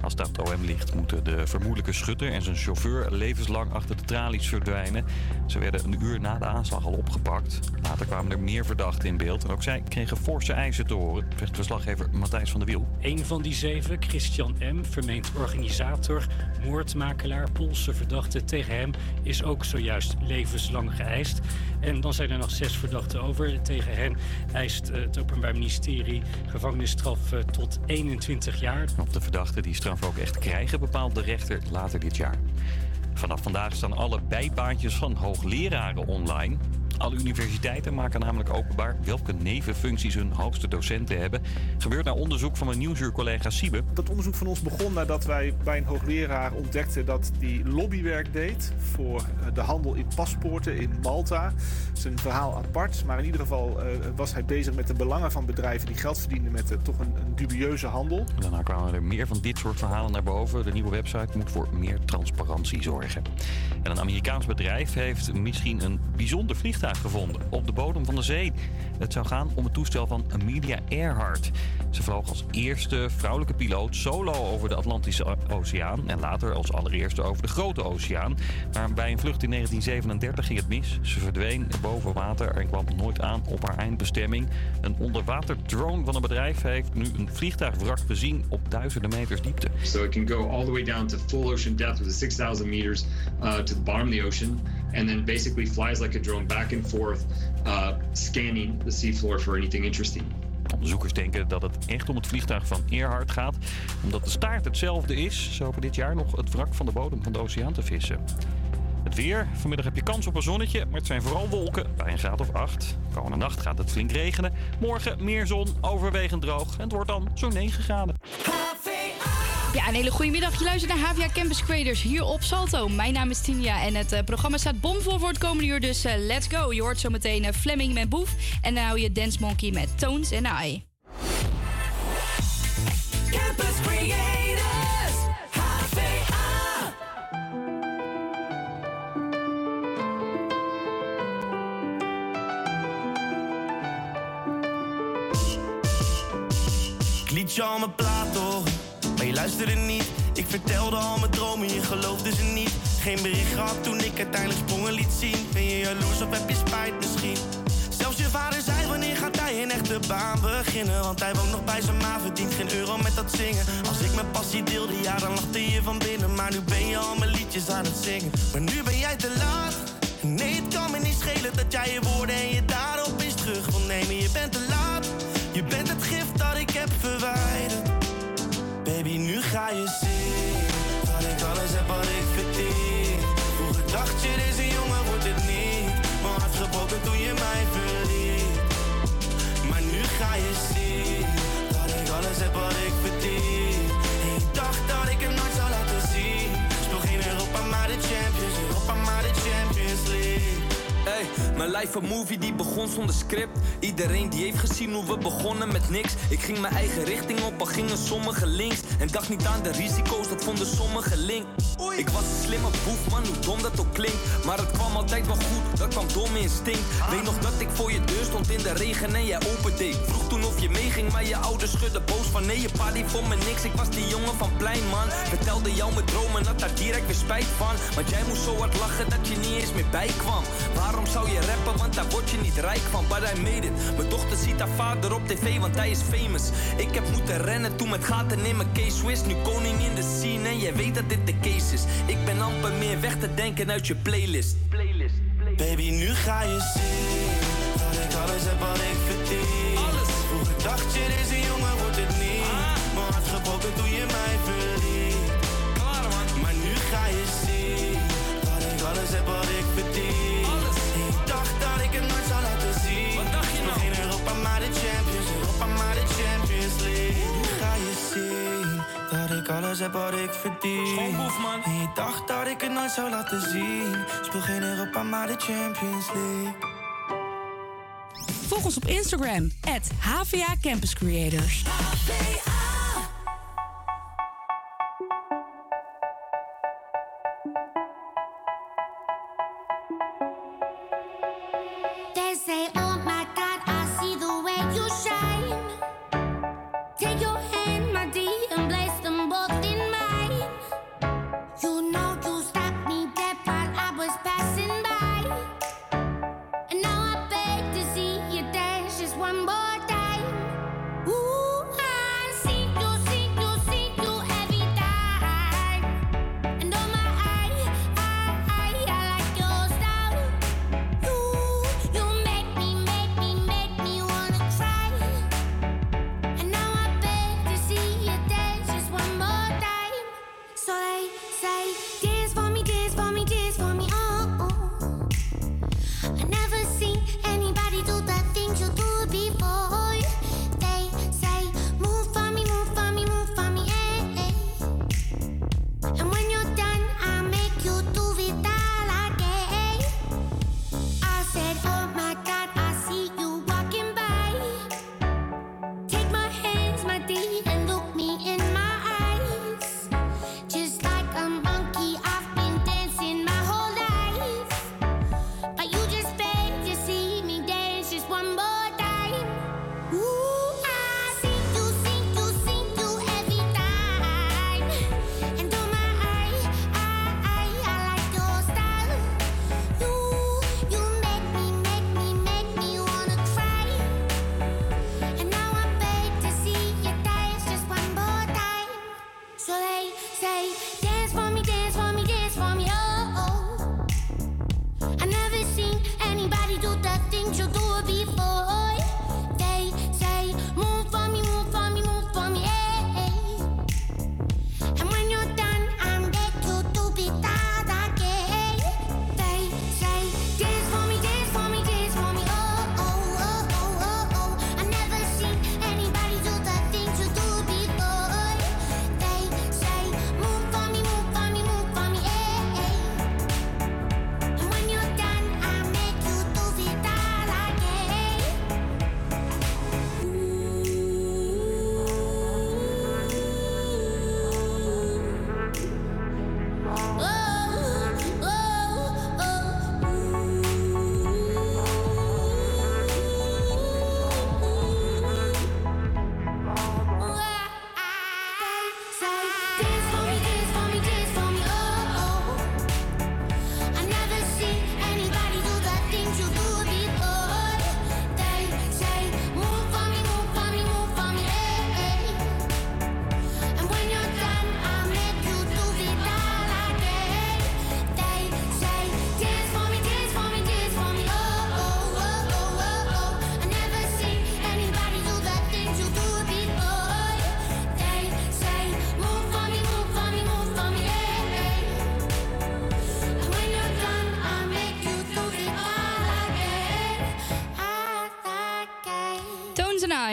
Als het aan het OM ligt, moeten de vermoedelijke schutter en zijn chauffeur levenslang achter de tralies verdwijnen. Ze werden een uur na de aanslag al opgepakt. Later kwamen er meer verdachten in beeld en ook zij kregen forse eisen te horen, zegt verslaggever Matthijs van der Wiel. Een van die zeven, Christian M., vermeend organisator, moordmakelaar, Poolse verdachte. Tegen hem is ook zojuist levenslang geëist. En dan zijn er nog zes verdachten over. Tegen hen eist eh, het Openbaar Ministerie gevangenisstraf eh, tot 21 jaar. Of de verdachten die straf ook echt krijgen, bepaalt de rechter later dit jaar. Vanaf vandaag staan alle bijbaantjes van hoogleraren online. Alle universiteiten maken namelijk openbaar welke nevenfuncties hun hoogste docenten hebben. Gebeurt naar onderzoek van mijn nieuwsuurcollega Siebe. Dat onderzoek van ons begon nadat wij bij een hoogleraar ontdekten dat die lobbywerk deed voor eh, de handel in paspoorten in Malta. Dat is een verhaal apart, maar in ieder geval eh, was hij bezig met de belangen van bedrijven die geld verdienen met eh, toch een, een dubieuze handel. Daarna kwamen er meer van dit soort verhalen naar boven. De nieuwe website moet voor meer transparantie zorgen. En een Amerikaans bedrijf heeft misschien een bijzonder vliegtuig gevonden op de bodem van de zee. Het zou gaan om het toestel van Amelia Earhart. Ze vloog als eerste vrouwelijke piloot solo over de Atlantische Oceaan en later als allereerste over de Grote Oceaan. Maar bij een vlucht in 1937 ging het mis. Ze verdween boven water en kwam nooit aan op haar eindbestemming. Een onderwaterdrone van een bedrijf heeft nu een vliegtuigwrak gezien op duizenden meters diepte. So it can go all the way down to full ocean depth with a 6,000 meters uh, to the bottom of the ocean, and then basically flies like a drone back and forth, uh, scanning the seafloor for anything interesting. Onderzoekers denken dat het echt om het vliegtuig van Earhart gaat, omdat de staart hetzelfde is. Ze hopen dit jaar nog het wrak van de bodem van de oceaan te vissen. Het weer. Vanmiddag heb je kans op een zonnetje, maar het zijn vooral wolken bij een graad of 8. Komende nacht gaat het flink regenen. Morgen meer zon, overwegend droog en het wordt dan zo'n 9 graden. Ja, een hele goede middag. Je luistert naar HVA Campus Creators hier op Salto. Mijn naam is Tinia en het eh, programma staat bomvol voor het komende uur. Dus eh, let's go. Je hoort zometeen uh, Fleming met Boef. En dan hou je Dance Monkey met Tones en I. Campus Creators, HVA. Ik liet je al mijn plaat je luisterde niet. Ik vertelde al mijn dromen, je geloofde ze niet. Geen bericht gehad toen ik uiteindelijk sprongen liet zien. Ben je jaloers of heb je spijt misschien? Zelfs je vader zei wanneer gaat hij een echte baan beginnen Want hij woont nog bij zijn ma, verdient geen euro met dat zingen Als ik mijn passie deelde, ja dan lachte je van binnen Maar nu ben je al mijn liedjes aan het zingen Maar nu ben jij te laat Nee, het kan me niet schelen dat jij je woorden en je daarop eens terug wil nemen Je bent te laat, je bent het gift dat ik heb verwijderd Baby, mijn life een movie die begon zonder script. Iedereen die heeft gezien hoe we begonnen met niks. Ik ging mijn eigen richting op, al gingen sommigen links. En dacht niet aan de risico's, dat vonden sommigen link. Ik was een slimme boef, man, hoe dom dat ook klinkt. Maar het kwam altijd wel goed, dat kwam dom instinct. Weet nog dat ik voor je deur stond in de regen en jij opende. Vroeg toen of je meeging, maar je ouders schudden boos van nee, je pa die vond me niks. Ik was die jongen van plein, man. Vertelde jou mijn dromen, had daar direct weer spijt van. Want jij moest zo hard lachen dat je niet eens meer bijkwam. Waarom zou je rappen, want daar word je niet rijk van. But I made it. Mijn dochter ziet haar vader op tv, want hij is famous. Ik heb moeten rennen toen met gaten in mijn case Swiss. Nu koning in de scene en jij weet dat dit de case is. Ik ben amper meer weg te denken uit je playlist. Baby, nu ga je zien Dat ik alles heb wat ik verdien Alles Vroeger dacht je, deze jongen wordt het niet Mijn hart gebroken toen je mij ik alles heb wat ik verdien Schoonboef, man. En je dacht dat ik het nooit zou laten zien Speel geen Europa, maar de Champions League Volg ons op Instagram, at HVA Campus Creators.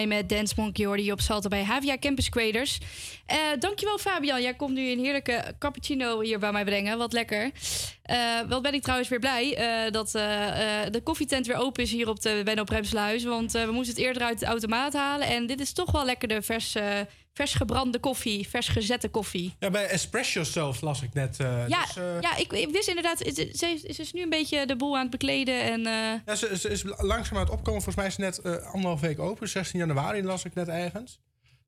Met Dance Monkey hoorde op Salto bij Havia Campus Creators. Eh, dankjewel Fabian, jij komt nu een heerlijke cappuccino hier bij mij brengen. Wat lekker. Eh, wat ben ik trouwens weer blij eh, dat eh, de koffietent weer open is hier op de Benno Premsluis. Want we moesten het eerder uit de automaat halen. En dit is toch wel lekker de vers, vers gebrande koffie, vers gezette koffie. Ja, bij Espresso zelfs las ik net. Ja, dus, ja ik, ik wist inderdaad, ze, ze is nu een beetje de boel aan het bekleden. En, Ja, ze, ze is langzaam aan het opkomen. Volgens mij is ze net anderhalf week open. 16 januari las ik net ergens.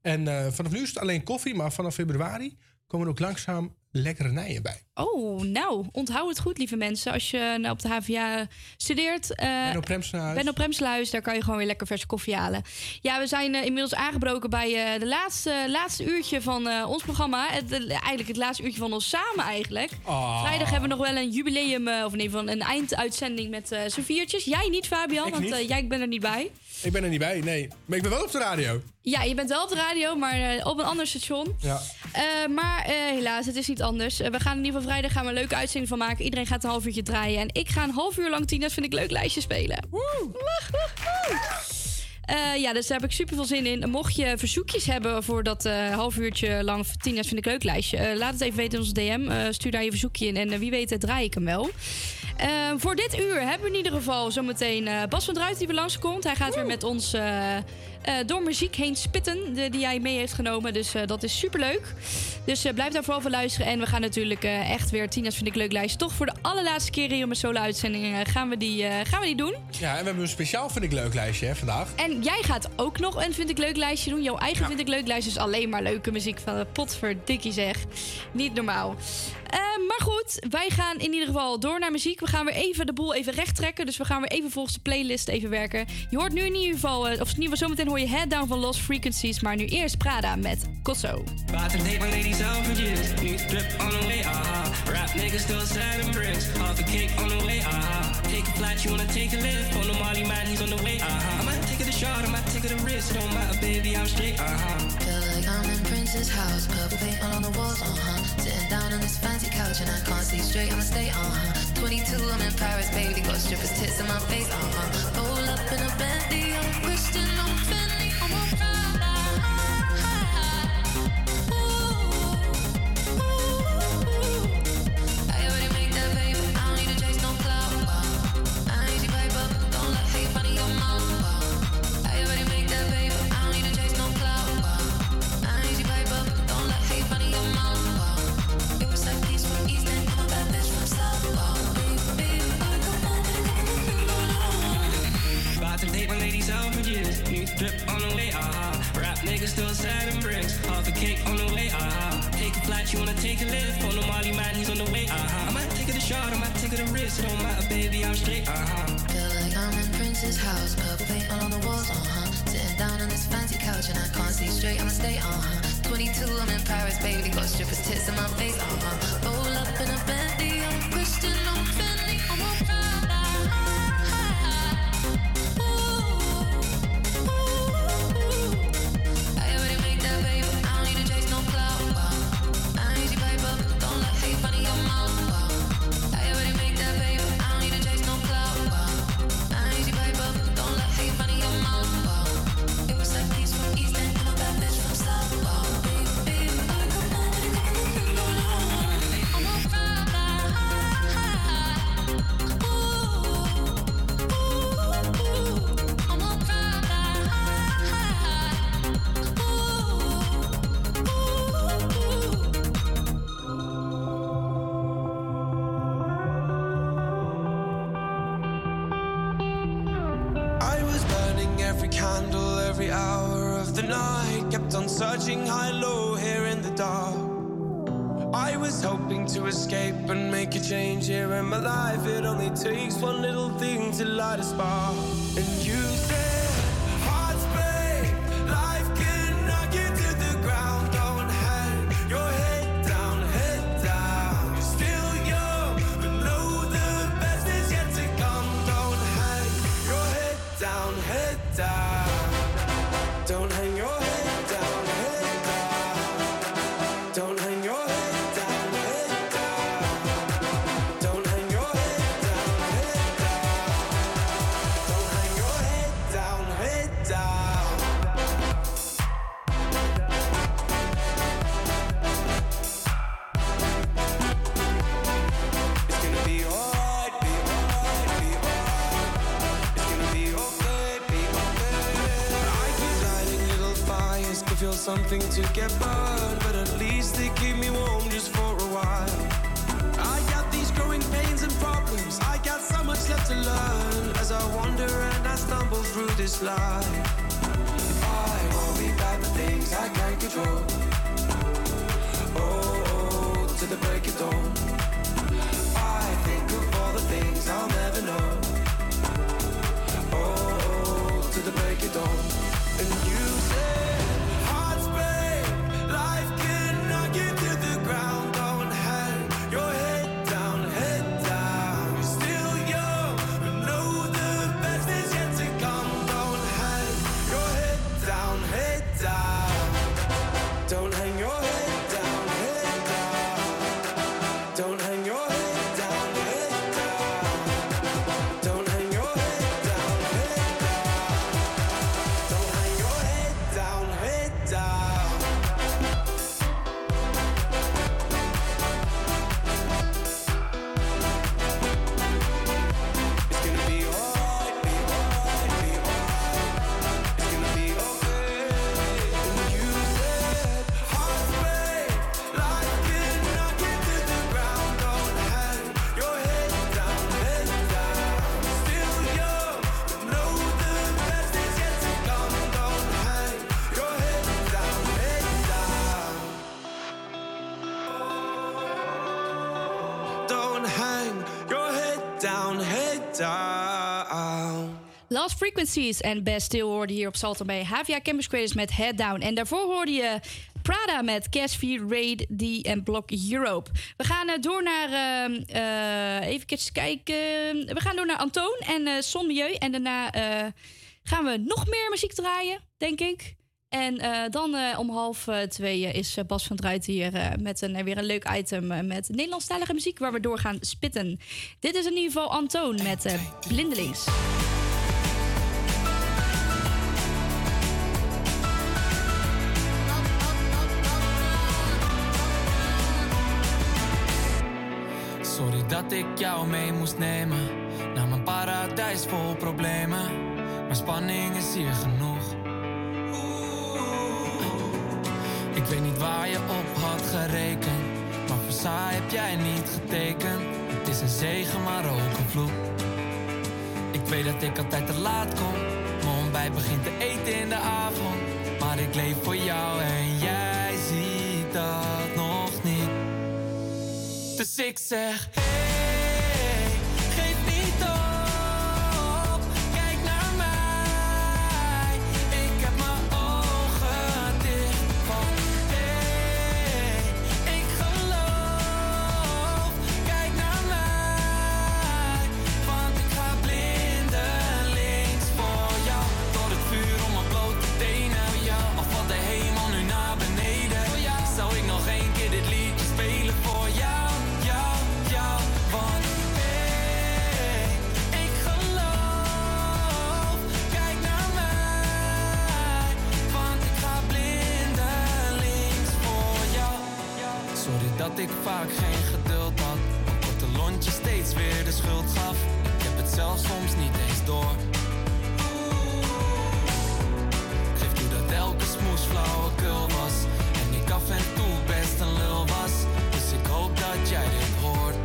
En vanaf nu is het alleen koffie, maar vanaf februari komen er ook langzaam lekkernijen bij. Oh, nou, onthoud het goed, lieve mensen. Als je nou op de HVA studeert. eh Benno Premsluis. Benno Premsluis, daar kan je gewoon weer lekker verse koffie halen. Ja, we zijn eh, inmiddels aangebroken bij eh, de laatste, laatste uurtje van eh, ons programma. Het, eh, eigenlijk het laatste uurtje van ons samen eigenlijk. Ah. Vrijdag hebben we nog wel een jubileum, eh, of ieder geval een einduitzending met eh viertjes. Jij niet, Fabian, Ik want niet. eh, jij bent er niet bij. Ik ben er niet bij, nee. Maar ik ben wel op de radio. Ja, je bent wel op de radio, maar eh, op een ander station. Ja. Eh, maar eh, helaas, het is niet anders. We gaan in ieder geval vrijdag gaan we een leuke uitzending van maken. Iedereen gaat een half uurtje draaien. En ik ga een half uur lang Tina's Vind ik Leuk lijstje spelen. Woe! Eh, ja, dus daar heb ik super veel zin in. Mocht je verzoekjes hebben voor dat eh, half uurtje lang Tina's Vind ik Leuk lijstje... eh, laat het even weten in onze DM. Stuur daar je verzoekje in en wie weet draai ik hem wel. Voor dit uur hebben we in ieder geval zometeen Bas van Druit die weer langskomt. Hij gaat weer met ons door muziek heen spitten de, die hij mee heeft genomen. Dus eh, dat is super leuk. Dus eh, blijf daar vooral voor luisteren. En we gaan natuurlijk eh, echt weer Tina's Vind ik Leuk lijstje. Toch voor de allerlaatste keer hier op mijn solo-uitzending eh, gaan, we die, eh, gaan we die doen. Ja, en we hebben een speciaal, vind ik, leuk lijstje hè, vandaag. En jij gaat ook nog een Vind ik Leuk lijstje doen. Jouw eigen Vind ik Leuk lijstje is alleen maar leuke muziek van potverdikkie zeg. Niet normaal. Eh, maar goed, wij gaan in ieder geval door naar muziek. We gaan weer even de boel even recht trekken. Dus we gaan weer even volgens de playlist even werken. Je hoort nu in ieder geval, eh, of in ieder geval zometeen hoor je Head Down van Lost Frequencies. Maar nu eerst Prada met Kosso. About to date my ladies out for years. New drip on the way, ah. Rap niggas still selling bricks. Half a cake on the way, ah. Take a flight, you wanna take a lift. On the Molly man, he's on the way, ah. I might take it a shot, I might take it a risk. It don't matter, baby, I'm straight. I'm in Prince's house, purple paint all on the walls, uh huh. Sitting down on this fancy couch and I can't see straight, I'ma stay, uh huh. 22, I'm in Paris, baby, got strippers' tits in my face, uh huh. Roll up in a Bentley, I'm Christian, I'm Fendi, drip on the way, ah. Rap niggas still selling bricks. Half a cake on the way, ah. Take a flight, you wanna take a lift. On the Molly man, he's on the way, ah. I might take it a shot, I might take it a risk. It don't matter, baby, I'm straight, ah. Feel like I'm in Prince's house, purple paint all on the walls, uh huh. Sitting down on this fancy couch and I can't see straight, I'ma stay, uh huh. 22, I'm in Paris, baby, got strippers' tits in my face, uh huh. Roll up in a Bentley, satisfied. To the break of dawn. I think of all the things I'll never know. Oh, to the break of dawn. And you En Best Still hoorde hier op Salto bij Havia Campus Creators met Head Down. En daarvoor hoorde je Prada met Cash V, Raid D en Block Europe. We gaan eh, door naar, ehm, eh, even kijken, we gaan door naar Antoon en Milieu. En daarna gaan we nog meer muziek draaien, denk ik. En dan om half twee is Bas van Druit hier met een, weer een leuk item met Nederlandstalige muziek waar we door gaan spitten. Dit is in ieder geval Antoon met Blindelings. Dat ik jou mee moest nemen naar mijn paradijs vol problemen. Maar spanning is hier genoeg. Ik weet niet waar je op had gerekend, maar voor saai heb jij niet getekend. Het is een zegen, maar ook een vloek. Ik weet dat ik altijd te laat kom, mijn ontbijt begint te eten in de avond. Maar ik leef voor jou en Dus ik zeg, ik vaak geen geduld had, op korte lontje steeds weer de schuld gaf. Ik heb het zelf soms niet eens door. Geef toe dat elke smoes flauwekul was en ik af en toe best een lul was. Dus ik hoop dat jij dit hoort.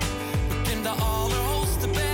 Beklim de allerhoogste bergen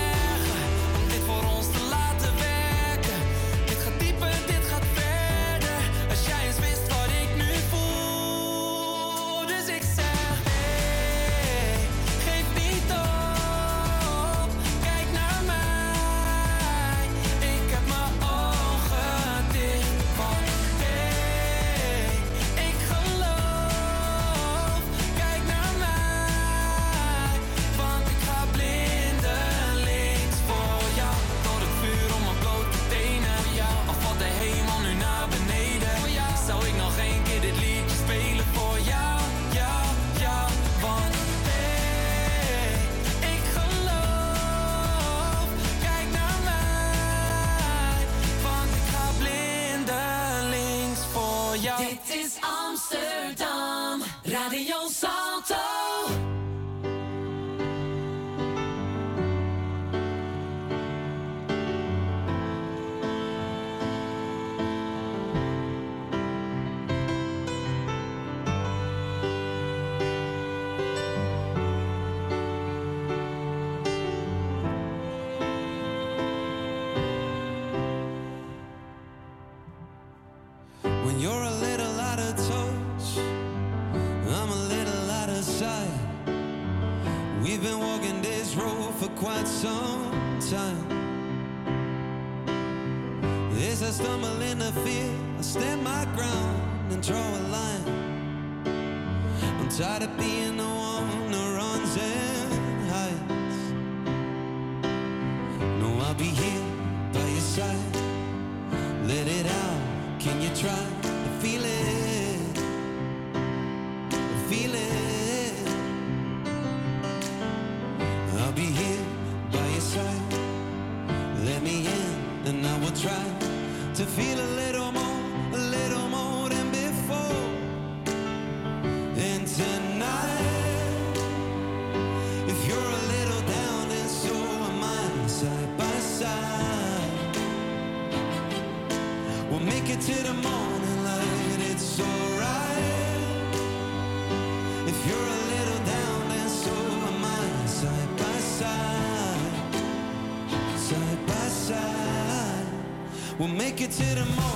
make it to the morning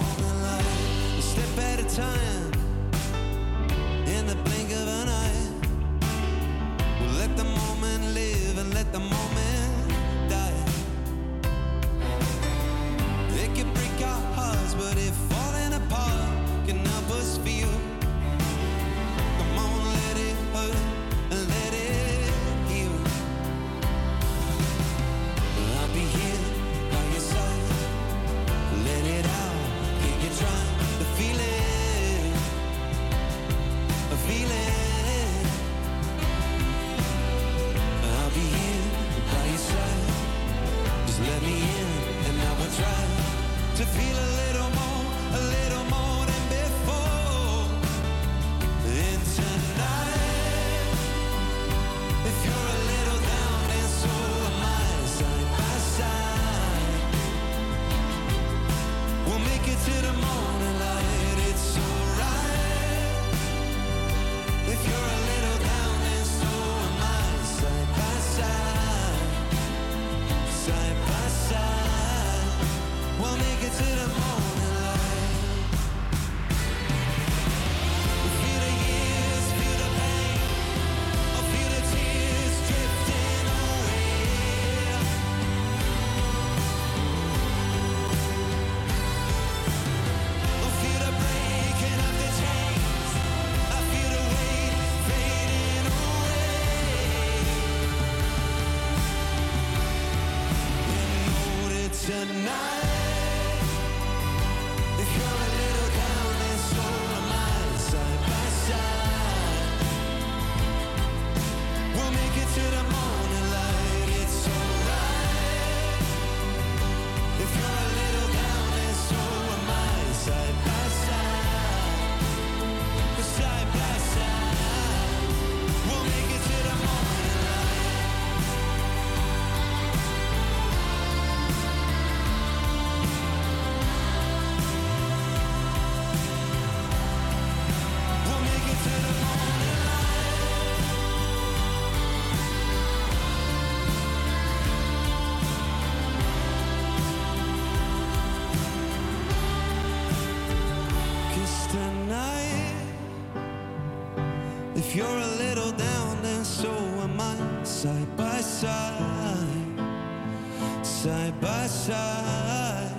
side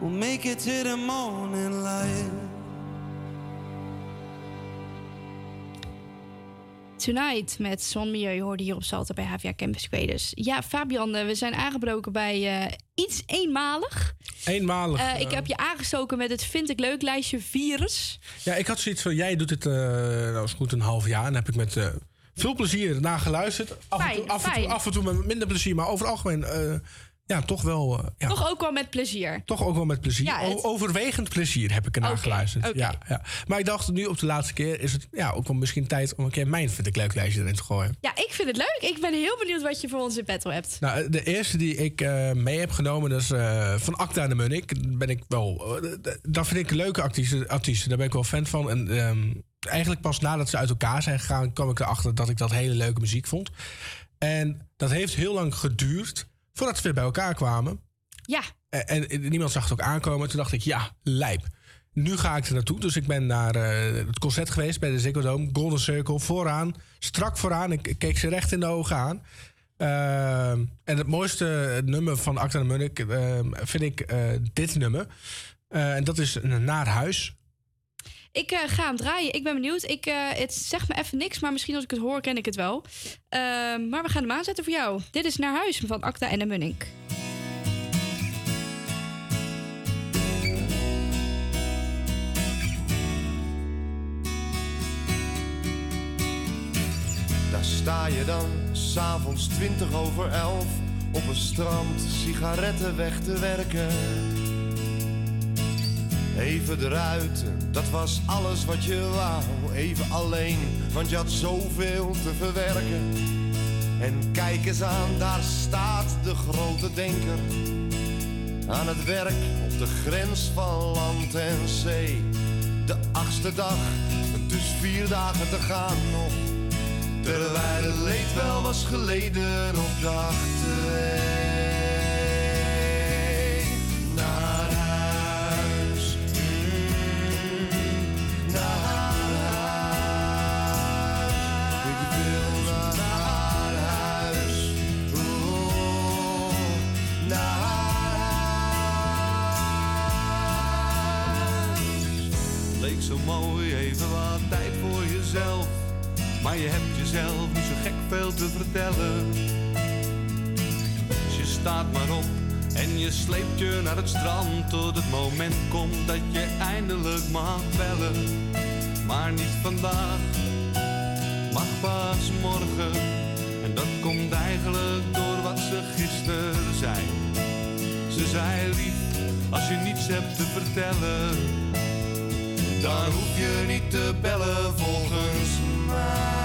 we'll make it to the morning light. Tonight met Son Milieu je hoorde hier op Salto bij HVA Campus Quedus. Ja, Fabian, eh, we zijn aangebroken bij eh, iets eenmalig. Eenmalig. Eh, ik heb je aangestoken met het Vind ik Leuk lijstje virus. Ja, ik had zoiets van, jij doet dit eh nou is goed een half jaar. En daar heb ik met veel plezier naar geluisterd. Af, en toe, af, en toe, af en toe met minder plezier, maar over het algemeen eh, ja, toch wel... eh, ja, Toch ook wel met plezier. Toch ook wel met plezier. Ja, het- O- Overwegend plezier heb ik ernaar Oké, geluisterd. Ja, ja. Maar ik dacht, nu op de laatste keer is het ja, ook wel misschien tijd om een keer mijn vind ik leuk lijstje erin te gooien. Ja, ik vind het leuk. Ik ben heel benieuwd wat je voor ons in petto hebt. Nou, de eerste die ik eh, mee heb genomen, dat is eh, van Acta de Munnik. Ben ik wel, eh, d- dat vind ik leuke artiesten, artiesten. Daar ben ik wel fan van. En ehm, eigenlijk pas nadat ze uit elkaar zijn gegaan, kwam ik erachter dat ik dat hele leuke muziek vond. En dat heeft heel lang geduurd voordat ze weer bij elkaar kwamen. Ja, En, en niemand zag het ook aankomen. Toen dacht ik, ja, lijp. nu ga ik er naartoe. Dus ik ben naar eh, het concert geweest bij de Ziggo Dome. Golden Circle, vooraan. Strak vooraan. Ik, ik keek ze recht in de ogen aan. Ehm, en het mooiste nummer van Acta de Munnik ehm, vind ik eh, dit nummer. Eh, en dat is een Naar Huis. Ik eh, ga hem draaien. Ik ben benieuwd. Ik, eh, het zegt me even niks, maar misschien als ik het hoor, ken ik het wel. Ehm, maar we gaan hem aanzetten voor jou. Dit is Naar Huis van Acta en de Munnik. Daar sta je dan, s'avonds twintig over elf, op een strand sigaretten weg te werken. Even eruit, dat was alles wat je wou. Even alleen, want je had zoveel te verwerken. En kijk eens aan, daar staat de grote denker. Aan het werk op de grens van land en zee. De achtste dag, dus vier dagen te gaan nog. Terwijl het leed wel was geleden op dag twee. Zo mooi, even wat tijd voor jezelf. Maar je hebt jezelf niet zo gek veel te vertellen. Dus je staat maar op en je sleept je naar het strand. Tot het moment komt dat je eindelijk mag bellen. Maar niet vandaag, mag pas morgen. En dat komt eigenlijk door wat ze gisteren zei. Ze zei lief, als je niets hebt te vertellen. Dan hoef je niet te bellen volgens mij.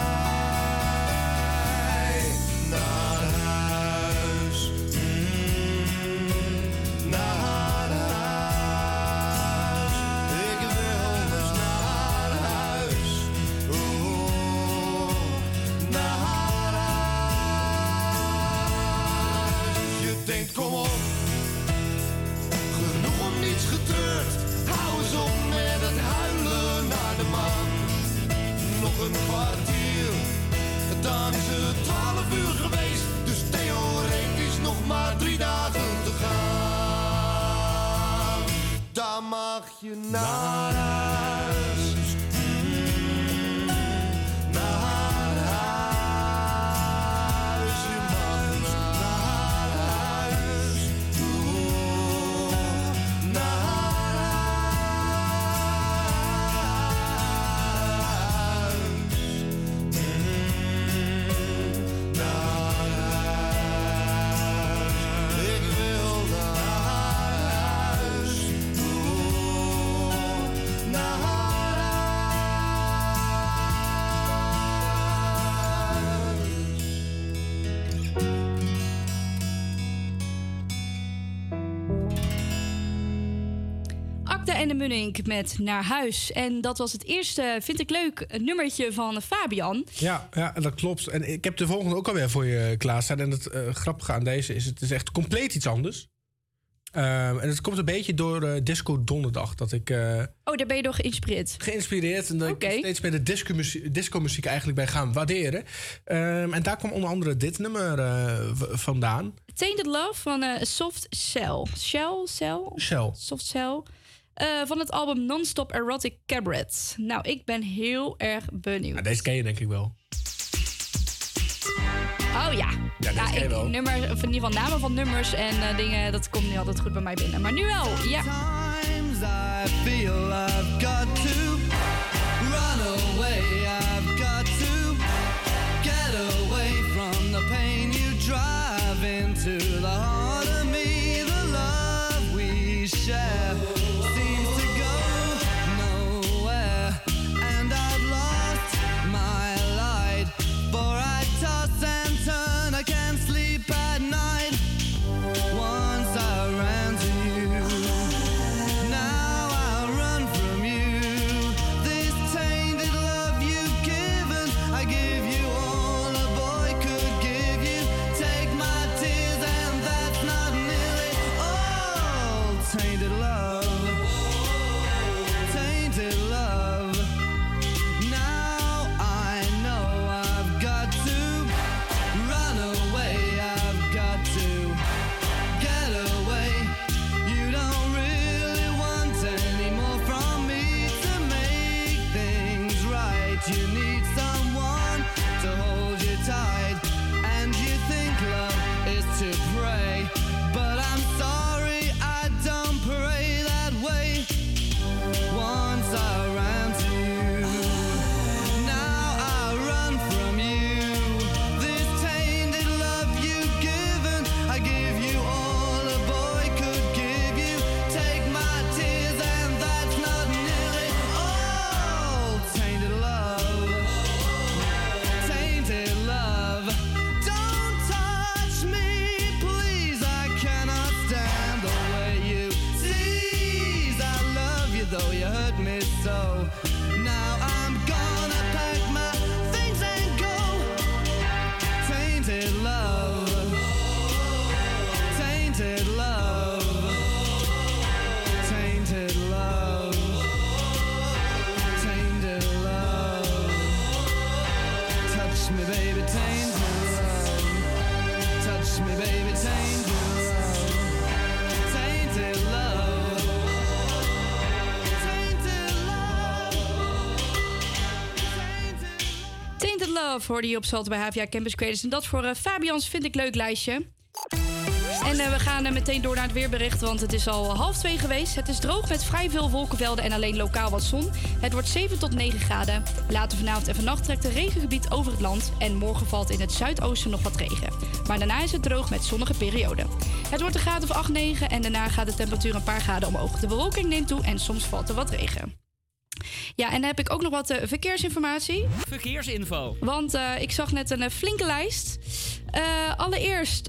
En de Munnik met Naar Huis. En dat was het eerste, vind ik leuk, nummertje van Fabian. Ja, ja, dat klopt. En ik heb de volgende ook alweer voor je klaarstaan. En het eh, grappige aan deze is, het is echt compleet iets anders. Ehm, en het komt een beetje door eh, Disco Donderdag. Dat ik eh, Oh, daar ben je door geïnspireerd. geïnspireerd en dat ik steeds meer de disco-muziek, eigenlijk bij gaan waarderen. Ehm, en daar kwam onder andere dit nummer vandaan. Tainted Love van Soft Cell. Shell? Cell? Shell. Soft Cell. Eh, van het album Non-Stop Erotic Cabaret. Nou, ik ben heel erg benieuwd. Nou, deze ken je denk ik wel. Oh ja. Ja, je ik, wel. nummer, of in ieder geval namen van nummers en eh, dingen, dat komt niet altijd goed bij mij binnen. Maar nu wel, ja. Love hoorde je op bij HVA Campus Creators. En dat voor eh, Fabians vind ik leuk lijstje. En eh, we gaan eh, meteen door naar het weerbericht, want het is al half twee geweest. Het is droog met vrij veel wolkenvelden en alleen lokaal wat zon. Het wordt 7 tot 9 graden. Later vanavond en vannacht trekt een regengebied over het land. En morgen valt in het zuidoosten nog wat regen. Maar daarna is het droog met zonnige perioden. Het wordt een graad of 8, 9 en daarna gaat de temperatuur een paar graden omhoog. De bewolking neemt toe en soms valt er wat regen. Ja, en dan heb ik ook nog wat eh, verkeersinformatie. Verkeersinfo. Want eh, ik zag net een eh, flinke lijst. allereerst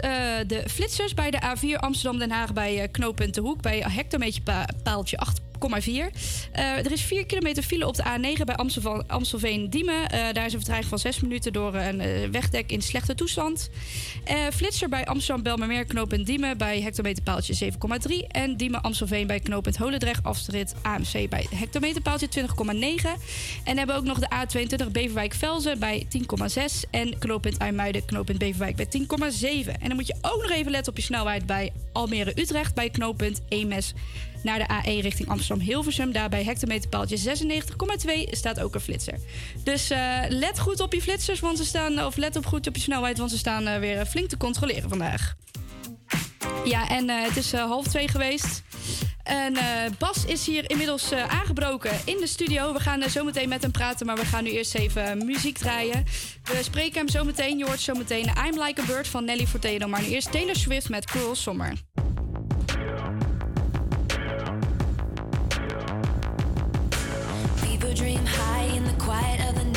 de flitsers bij de A4 Amsterdam-Den Haag bij knooppunt De Hoek. Bij hectometerpaaltje 8 uh, er is 4 kilometer file op de A9 bij Amstelveen-Diemen. Daar is een vertraging van 6 minuten door een wegdek in slechte toestand. flitser bij Amsterdam-Belmermeer, knooppunt Diemen bij hectometerpaaltje 7,3. En Diemen-Amstelveen bij knooppunt Holendrecht, afrit AMC bij hectometerpaaltje 20,9. En hebben we ook nog de A22 Beverwijk-Velzen bij 10,6. En knooppunt IJmuiden, knooppunt Beverwijk bij 10,7. En dan moet je ook nog even letten op je snelheid bij Almere-Utrecht bij knooppunt EMS naar de AE richting Amsterdam-Hilversum. Daar bij hectometerpaaltje 96,2 staat ook een flitser. Dus eh, let goed op je flitsers, want ze staan, of let op goed op je snelheid, want ze staan eh, weer flink te controleren vandaag. Ja, en eh, het is eh, half twee geweest. En eh, Bas is hier inmiddels eh, aangebroken in de studio. We gaan uh, zo meteen met hem praten, maar we gaan nu eerst even eh, muziek draaien. We spreken hem zo meteen. Je hoort zo meteen I'm Like a Bird van Nelly Furtado. Maar nu eerst Taylor Swift met Cruel Summer. In the quiet of the night.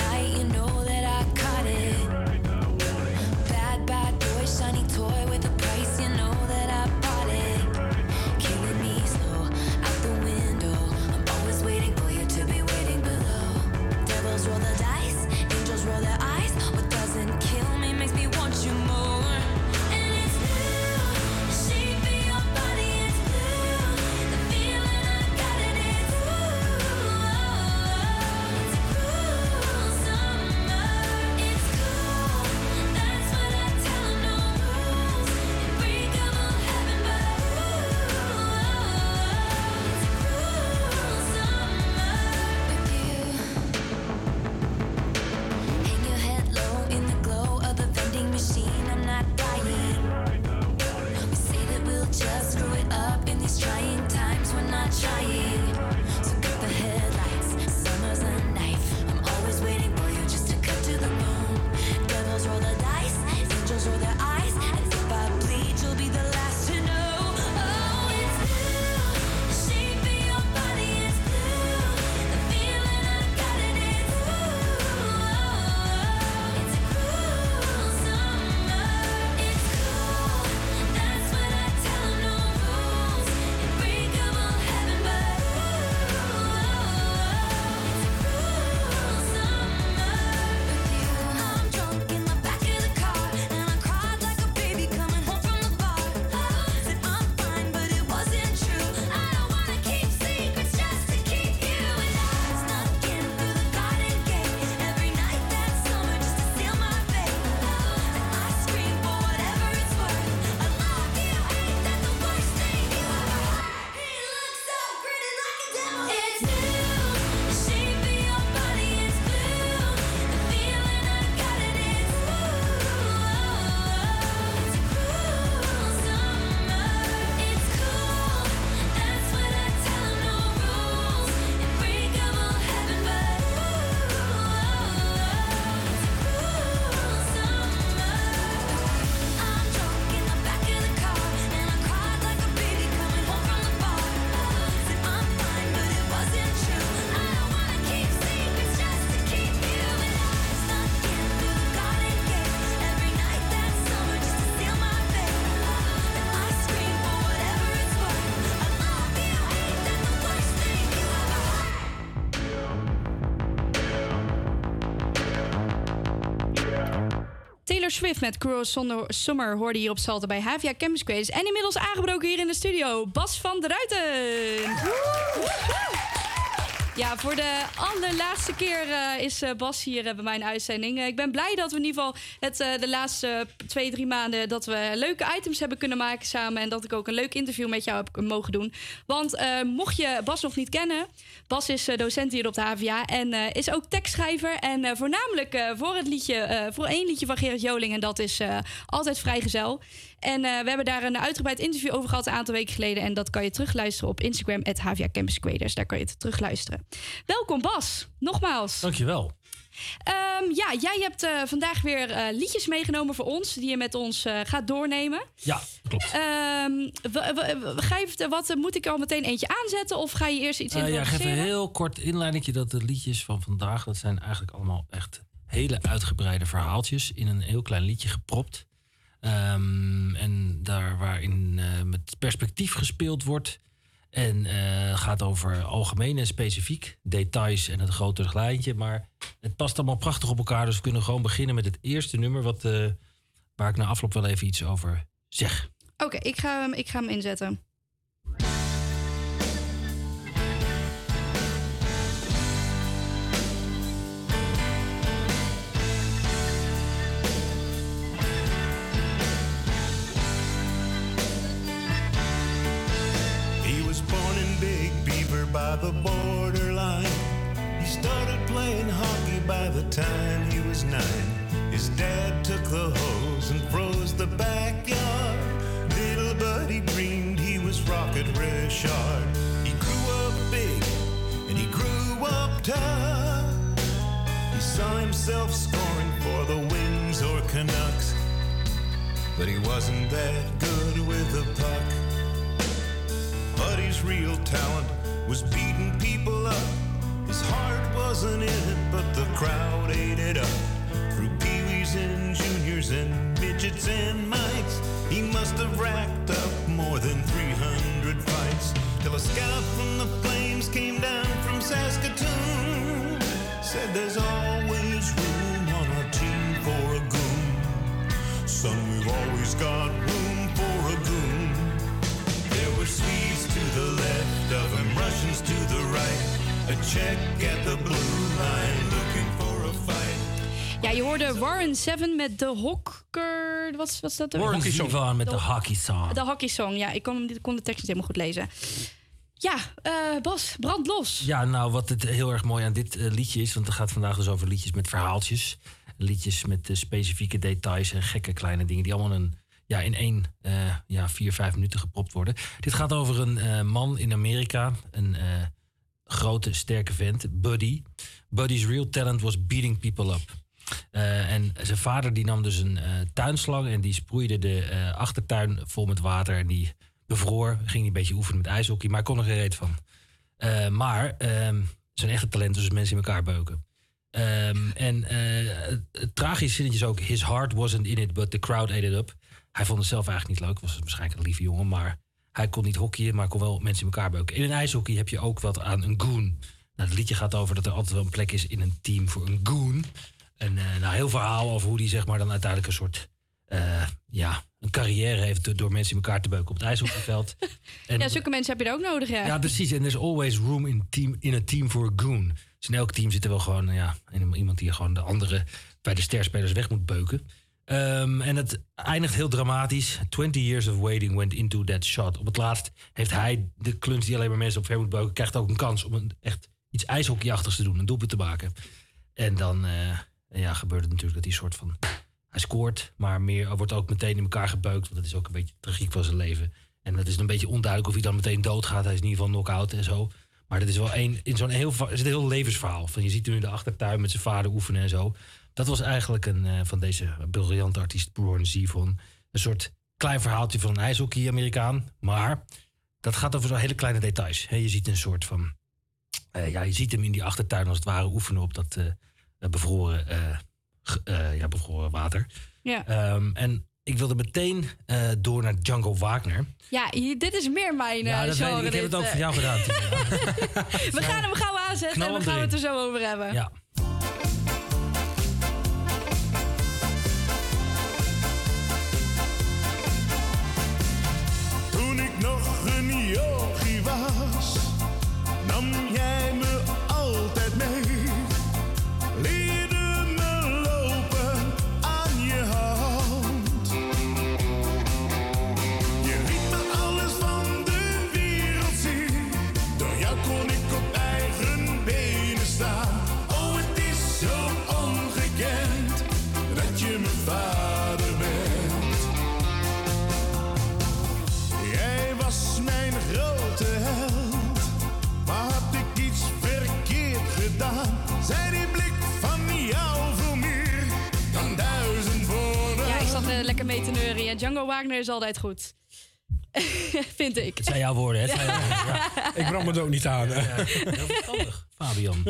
Swift met Cruel Summer hoorde hier op Salto bij Havia Campus Quiz. En inmiddels aangebroken hier in de studio, Bas van der Ruiten. Ja, voor de allerlaatste keer eh, is eh, Bas hier eh, bij mijn uitzending. Ik ben blij dat we in ieder geval het, de laatste twee, drie maanden... dat we leuke items hebben kunnen maken samen... en dat ik ook een leuk interview met jou heb mogen doen. Want eh, mocht je Bas nog niet kennen... Bas is eh, docent hier op de HVA en eh, is ook tekstschrijver. En voornamelijk voor, het liedje, voor één liedje van Gerrit Joling... en dat is Altijd Vrijgezel. En we hebben daar een uitgebreid interview over gehad een aantal weken geleden. En dat kan je terugluisteren op Instagram, HVA Campus. Daar kan je het terugluisteren. Welkom Bas, nogmaals. Dankjewel. Ehm, ja, jij hebt eh, vandaag weer eh, liedjes meegenomen voor ons, die je met ons eh, gaat doornemen. Ja, klopt. Je, wat, moet ik al meteen eentje aanzetten of ga je eerst iets Eh, ja, ik geef een heel kort inleidingje dat de liedjes van vandaag, dat zijn eigenlijk allemaal echt hele uitgebreide verhaaltjes in een heel klein liedje gepropt. Ehm, en daar waarin met perspectief gespeeld wordt. En eh, gaat over algemeen en specifiek, details en het grotere lijntje. Maar het past allemaal prachtig op elkaar. Dus we kunnen gewoon beginnen met het eerste nummer, wat, eh, waar ik na afloop wel even iets over zeg. Oké, ik, ga ik ga hem inzetten. The borderline. He started playing hockey by the time he was nine. His dad took the hose and froze the backyard. Little buddy dreamed he was Rocket Richard. He grew up big and he grew up tough. He saw himself scoring for the Wings or Canucks. But he wasn't that good with the puck. Buddy's real talent was beating people up. His heart wasn't in it, but the crowd ate it up. Through peewees and juniors and midgets and mites, he must have racked up more than 300 fights. Till a scout from the Flames came down from Saskatoon. Said there's always room on our team for a goon. Son, we've always got room Ja, je hoorde Warren Seven met de Hokker... Wat, is dat? Warren Zevon met de hockey song. De hockey song, ja. Ik kon, kon de tekst niet helemaal goed lezen. Ja, eh, Bas, brand los. Ja, nou, wat het heel erg mooi aan dit eh, liedje is, want het gaat vandaag dus over liedjes met verhaaltjes. Liedjes met eh, specifieke details en gekke kleine dingen die allemaal een, ja, in één, eh, ja, vier, vijf minuten gepropt worden. Dit gaat over een eh, man in Amerika, een eh, grote, sterke vent, Buddy. Buddy's real talent was beating people up. Eh, en zijn vader die nam dus een eh, tuinslang en die sproeide de eh, achtertuin vol met water. En die bevroor, ging een beetje oefenen met ijshockey, maar hij kon er geen reet van. Maar ehm, zijn echte talent is dus mensen in elkaar beuken. Ehm, en het tragische zinnetje is ook... His heart wasn't in it, but the crowd ate it up. Hij vond het zelf eigenlijk niet leuk. Was waarschijnlijk een lieve jongen, maar... Hij kon niet hockeyen, maar kon wel mensen in elkaar beuken. In een ijshockey heb je ook wat aan een goon. Nou, het liedje gaat over dat er altijd wel een plek is in een team voor een goon. En eh nou, heel verhaal over hoe die zeg maar dan uiteindelijk een soort... eh, ja, een carrière heeft door- mensen in elkaar te beuken op het ijshockeyveld. En- ja, zulke mensen heb je er ook nodig, ja. ja, precies. En there's always room in, team, in a team for a goon. Dus in elk team zit er wel gewoon ja, iemand die gewoon de andere bij de sterspelers weg moet beuken. Ehm, en het eindigt heel dramatisch. 20 years of waiting went into that shot. Op het laatst heeft hij de kluns die alleen maar mensen op ver moet beuken, krijgt ook een kans om een, echt iets ijshockeyachtigs te doen, een doelpunt te maken. En dan eh, ja, gebeurt het natuurlijk dat hij soort van. Hij scoort, maar meer wordt ook meteen in elkaar gebeukt. Want dat is ook een beetje tragiek van zijn leven. En dat is een beetje onduidelijk of hij dan meteen doodgaat. Hij is in ieder geval knock-out en zo. Maar dat is wel een, in zo'n heel, zit een heel levensverhaal. Van je ziet hem in de achtertuin met zijn vader oefenen en zo. Dat was eigenlijk een, eh, van deze briljante artiest Warren Zevon. Een soort klein verhaaltje van een ijshockey-Amerikaan. Maar dat gaat over zo'n hele kleine details. Je ziet een soort van... eh, ja, je ziet hem in die achtertuin als het ware oefenen op dat eh, bevroren, ja, bevroren water. Ja. Ehm, en ik wilde meteen door naar Django Wagner. Ja, dit is meer mijn Ja, dat weet ik. genre. Ik heb het ook voor jou gedaan. We gaan hem gauw aanzetten Knal en hem gaan we het er zo over hebben. Ja. Nog een jochie was, nam Django Wagner is altijd goed. Vind ik. Het zijn jouw woorden, hè? Het zijn jouw woorden, ja. Ik brand me er ook niet aan. hè. Heel verstandig, Fabian.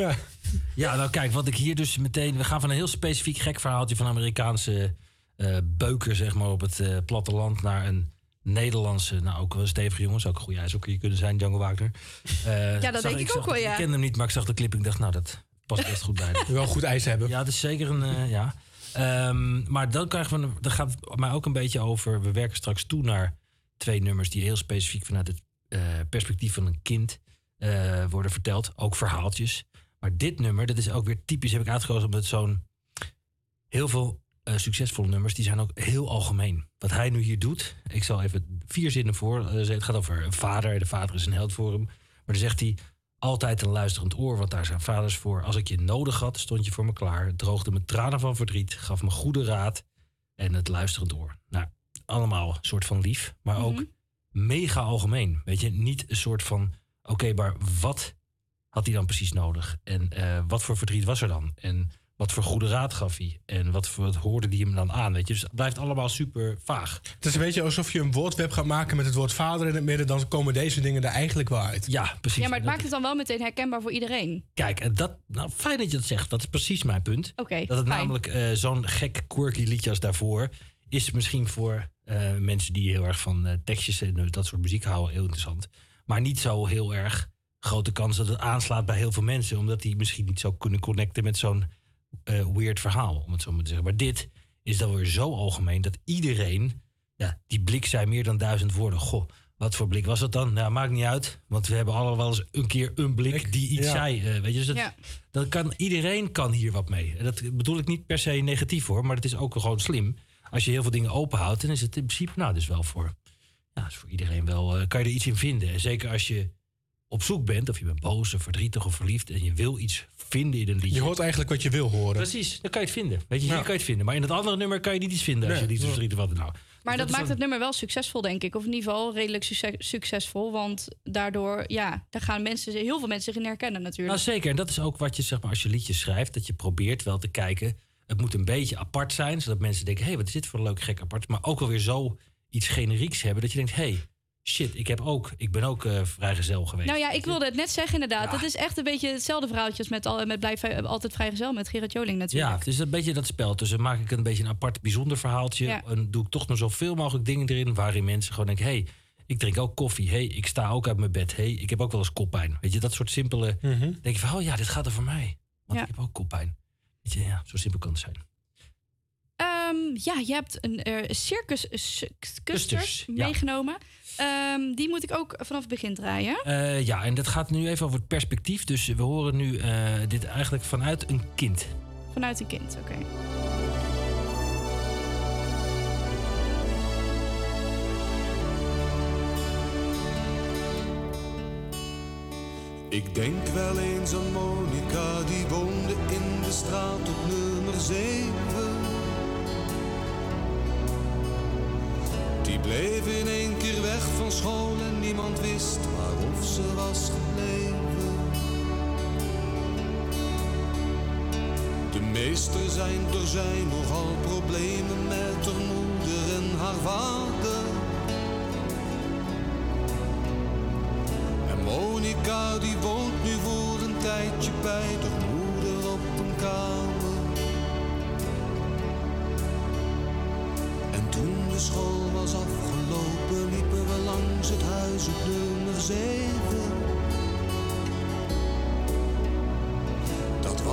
Ja. nou kijk, wat ik hier dus meteen... We gaan van een heel specifiek gek verhaaltje van Amerikaanse eh, beuker, zeg maar, op het eh, platteland... naar een Nederlandse, nou ook wel stevige jongens. Ook een goede ijshockey kunnen zijn, Django Wagner. Eh, Ja, dat zag- denk ik ook wel, het- ja. Ik kende hem niet, maar ik zag de clip en ik dacht, nou, dat past best goed bij. Wel goed ijs hebben. Ja, dat is zeker een, eh, ja. Ehm, maar dan krijgen we, dan gaat mij ook een beetje over... We werken straks toe naar twee nummers die heel specifiek vanuit het eh, perspectief van een kind eh, worden verteld. Ook verhaaltjes. Maar dit nummer, dat is ook weer typisch, heb ik uitgekozen omdat zo'n heel veel eh, succesvolle nummers, die zijn ook heel algemeen. Wat hij nu hier doet, ik zal even vier zinnen voor. het gaat over een vader, de vader is een held voor hem. Maar dan zegt hij, altijd een luisterend oor, want daar zijn vaders voor. Als ik je nodig had, stond je voor me klaar. Droogde me tranen van verdriet, gaf me goede raad en het luisterend oor. Nou, allemaal een soort van lief, maar ook mega algemeen. Weet je, niet een soort van, oké, maar wat had hij dan precies nodig? En eh, wat voor verdriet was er dan? En wat voor goede raad gaf hij? En wat, voor, wat hoorde die hem dan aan? Weet je, dus het blijft allemaal super vaag. Het is een beetje alsof je een woordweb gaat maken met het woord vader in het midden. Dan komen deze dingen er eigenlijk wel uit. Ja, precies. Ja, maar het maakt het dan wel meteen herkenbaar voor iedereen. Kijk, en dat, nou, fijn dat je dat zegt. Dat is precies mijn punt. Oké, dat het fijn. namelijk eh, zo'n gek, quirky liedje als daarvoor... is misschien voor eh, mensen die heel erg van eh, tekstjes en dat soort muziek houden heel interessant. Maar niet zo heel erg grote kans dat het aanslaat bij heel veel mensen... omdat die misschien niet zo kunnen connecten met zo'n eh, weird verhaal, om het zo maar te zeggen. Maar dit is dan weer zo algemeen dat iedereen... Ja, die blik zei meer dan duizend woorden. Goh, wat voor blik was dat dan? Nou, maakt niet uit. Want we hebben allemaal wel eens een keer een blik die iets ja. zei. eh, weet je, dus dat, Ja. dat kan, iedereen kan hier wat mee. En dat bedoel ik niet per se negatief hoor, maar het is ook gewoon slim. Als je heel veel dingen openhoudt, dan is het in principe nou dus wel voor, ja, is voor iedereen wel, eh, kan je er iets in vinden. En zeker als je op zoek bent, of je bent boos of verdrietig of verliefd en je wil iets vinden in een liedje. Je hoort eigenlijk wat je wil horen. Precies, dan kan je het vinden. Weet je, hier Ja. kan je het vinden. Maar in het andere nummer kan je niet iets vinden als Nee. je niet verdrietig wat nou. Maar dat, maakt dan- het nummer wel succesvol, denk ik. Of in ieder geval redelijk succes- succesvol. Want daardoor, ja, daar gaan mensen, heel veel mensen zich in herkennen natuurlijk. Nou zeker, en dat is ook wat je zeg maar als je liedjes schrijft, dat je probeert wel te kijken. Het moet een beetje apart zijn, zodat mensen denken: hé, hey, wat is dit voor een leuk gek apart. Maar ook alweer zo iets generieks hebben dat je denkt: hé, hey, shit, ik heb ook, ik ben ook eh, vrijgezel geweest. Nou ja, ik wilde het net zeggen inderdaad. Het is echt een beetje hetzelfde verhaaltje als met, al, met Blijf Vrij- Altijd Vrijgezel met Gerard Joling natuurlijk. Ja, het is een beetje dat spel. Dus dan maak ik een beetje een apart, bijzonder verhaaltje. Ja. En doe ik toch nog zoveel mogelijk dingen erin waarin mensen gewoon denken: hé, hey, ik drink ook koffie. hey, ik sta ook uit mijn bed. hey, ik heb ook wel eens koppijn. Weet je, dat soort simpele. denk je van: oh ja, dit gaat er voor mij. Want Ja. ik heb ook koppijn. Weet je, ja, zo simpel kan het zijn. Ehm, ja, je hebt een eh, circus Kusters, ja. meegenomen. Ehm, die moet ik ook vanaf het begin draaien. Eh, ja, en dat gaat nu even over het perspectief. Dus we horen nu eh, dit eigenlijk vanuit een kind. Vanuit een kind, oké. Ik denk wel eens aan Monica, die woonde in de straat op nummer 7. Bleef in één keer weg van school en niemand wist waarof ze was gebleven. De meester zijn er zijn nogal problemen met haar moeder en haar vader. En Monica die woont nu voor een tijdje bij de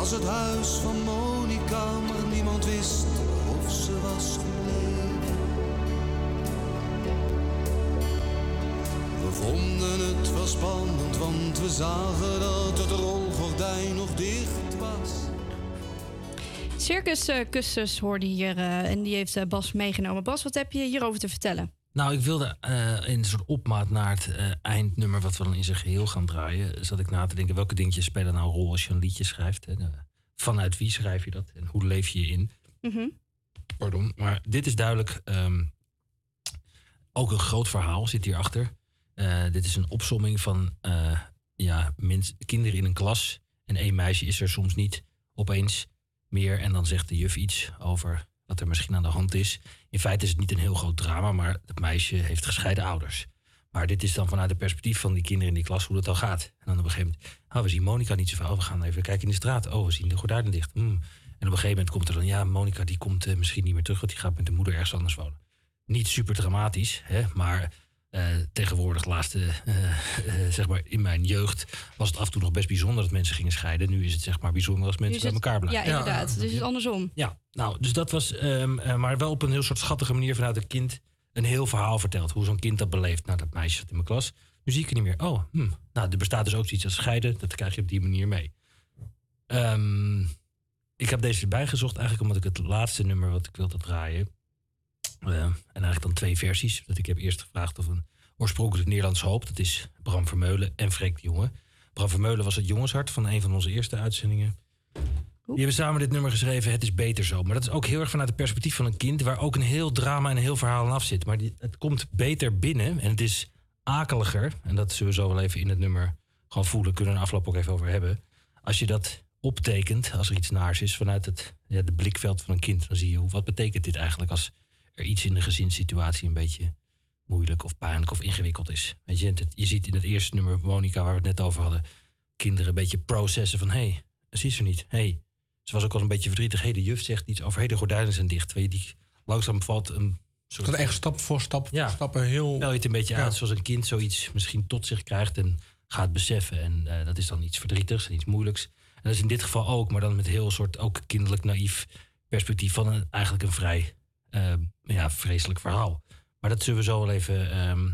was het huis van Monica, maar niemand wist of ze was gebleven. We vonden het wel spannend, want we zagen dat het rolgordijn nog dicht was. Circus Kusters hoorde hier eh, en die heeft eh, Bas meegenomen. Bas, wat heb je hierover te vertellen? Nou, ik wilde eh, in een soort opmaat naar het eh, eindnummer, wat we dan in zijn geheel gaan draaien, zat ik na te denken welke dingetjes spelen nou een rol als je een liedje schrijft. Hè? De- vanuit wie schrijf je dat en hoe leef je je in? Mhm. Pardon, maar dit is duidelijk ehm, ook een groot verhaal zit hierachter. Eh dit is een opsomming van eh, ja, kinderen in een klas. En één meisje is er soms niet opeens meer. En dan zegt de juf iets over wat er misschien aan de hand is. In feite is het niet een heel groot drama, maar het meisje heeft gescheiden ouders. Maar dit is dan vanuit het perspectief van die kinderen in die klas hoe dat al gaat. En dan op een gegeven moment, oh, we zien Monica niet zoveel. We gaan even kijken in de straat. Oh, we zien de gordijnen dicht. Hmm. En op een gegeven moment komt er dan, ja, Monica die komt eh, misschien niet meer terug, want die gaat met de moeder ergens anders wonen. Niet super dramatisch, hè, maar eh, tegenwoordig, laatste, eh, eh, zeg maar in mijn jeugd, was het af en toe nog best bijzonder dat mensen gingen scheiden. Nu is het zeg maar bijzonder als mensen bij het- elkaar blijven. Ja, inderdaad. dus het is andersom. Ja, nou, dus dat was, ehm, eh, maar wel op een heel soort schattige manier vanuit een kind een heel verhaal verteld. Hoe zo'n kind dat beleeft. Nou, dat meisje zat in mijn klas. Nu zie ik er niet meer. Oh, hm. nou, er bestaat dus ook zoiets als scheiden. Dat krijg je op die manier mee. Ehm, ik heb deze erbij gezocht eigenlijk omdat ik het laatste nummer wat ik wilde draaien. En eigenlijk dan twee versies. Dat ik heb eerst gevraagd of een oorspronkelijk Nederlands hoop. Dat is Bram Vermeulen en Freek de Jonge. Bram Vermeulen was het jongenshart van een van onze eerste uitzendingen. Die hebben samen dit nummer geschreven, Het is beter zo. Maar dat is ook heel erg vanuit het perspectief van een kind... waar ook een heel drama en een heel verhaal aan af zit. Maar die, het komt beter binnen en het is akeliger. En dat zullen we zo wel even in het nummer gewoon voelen. Kunnen we een afloop ook even over hebben. Als je dat optekent, als er iets naars is... vanuit het ja, de blikveld van een kind... dan zie je hoe, wat betekent dit eigenlijk... als er iets in de gezinssituatie een beetje moeilijk of pijnlijk of ingewikkeld is. Weet je, je ziet in het eerste nummer Monica, waar we het net over hadden... kinderen een beetje processen van... hé, hey, ze is er niet. hey, ze was ook al een beetje verdrietig. Hé, de juf zegt iets over... hé, de gordijnen zijn dicht. Weet je, die langzaam valt een soort... Dat echt stap voor stap voor stap een heel... Spel je het een beetje Ja. uit zoals een kind zoiets misschien tot zich krijgt... en gaat beseffen. En eh, dat is dan iets verdrietigs en iets moeilijks. En dat is in dit geval ook, maar dan met heel soort ook kinderlijk naïef perspectief... van een, eigenlijk een vrij eh, ja, vreselijk verhaal. Maar dat zullen we zo wel even... ehm,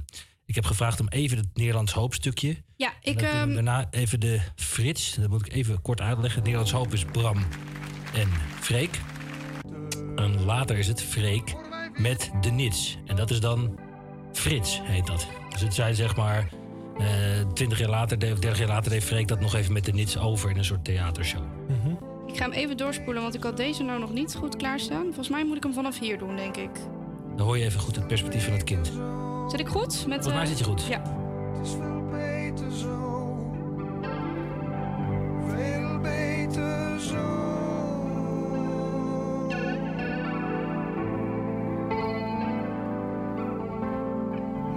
ik heb gevraagd om even het Nederlands hoopstukje... Ja, ik... ehm, daarna even de Frits. Dat moet ik even kort uitleggen. Het Nederlands hoop is Bram en Freek. En later is het Freek met de Nits. En dat is dan Frits, heet dat. Dus het zijn zeg maar... twintig jaar later, of dertig jaar later deed Freek dat nog even met de Nits over in een soort theatershow. Ik ga hem even doorspoelen, want ik had deze nou nog niet goed klaarstaan. Volgens mij moet ik hem vanaf hier doen, denk ik. Dan hoor je even goed het perspectief van het kind. Zit ik goed? Met, Volgens mij eh, zit je goed. Ja. beter zo. Veel beter zo.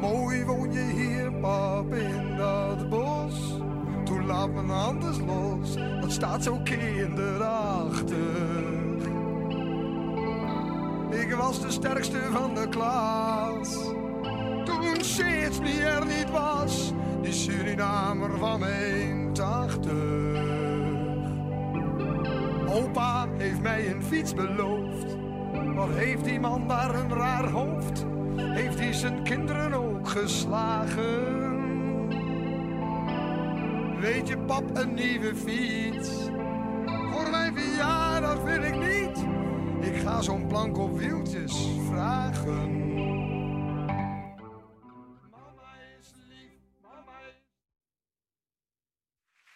Mooi woon je hier, pap, in dat bos. Toen laat mijn hand eens los, dat staat zo kinderachtig. Sterkste van de klas. Toen Sydney er niet was, die Surinamer van 1,80. Opa heeft mij een fiets beloofd. Wat heeft die man daar een raar hoofd? Heeft hij zijn kinderen ook geslagen? Weet je, pap, een nieuwe fiets. Voor mijn verjaardag wil ik niet. Ga zo'n plank op wieltjes vragen.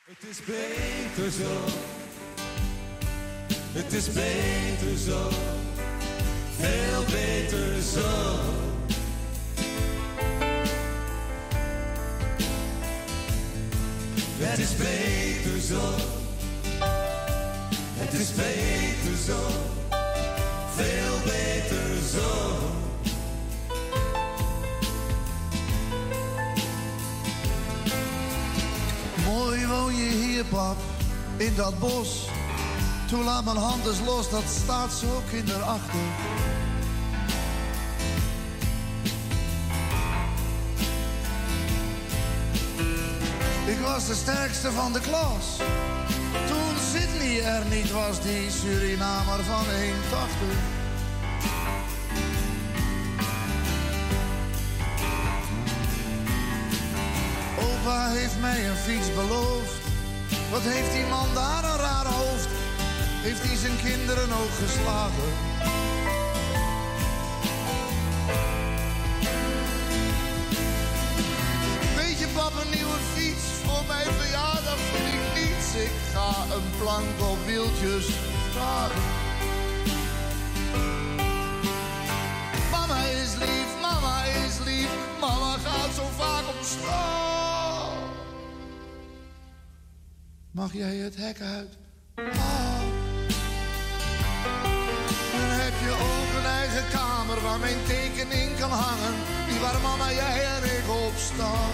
Het is beter zo. Het is beter zo. Veel beter zo. Het is beter zo. Het is beter zo. In dat bos. Toen laat mijn hand eens los, dat staat zo kinderachtig. Ik was de sterkste van de klas. Toen Sydney er niet was, die Surinamer van 1,80. Opa heeft mij een fiets beloofd. Wat heeft die man daar een raar hoofd? Heeft hij zijn kinderen ook geslagen? Weet je, pap, een nieuwe fiets voor mijn verjaardag vind ik niets. Ik ga een plank op wieltjes dragen. Mama is lief, mama is lief, mama gaat zo vaak op stap. Mag jij het hek uit? Ah. Dan heb je aan mijn tekening kan hangen, die waar mama, jij en ik op staan.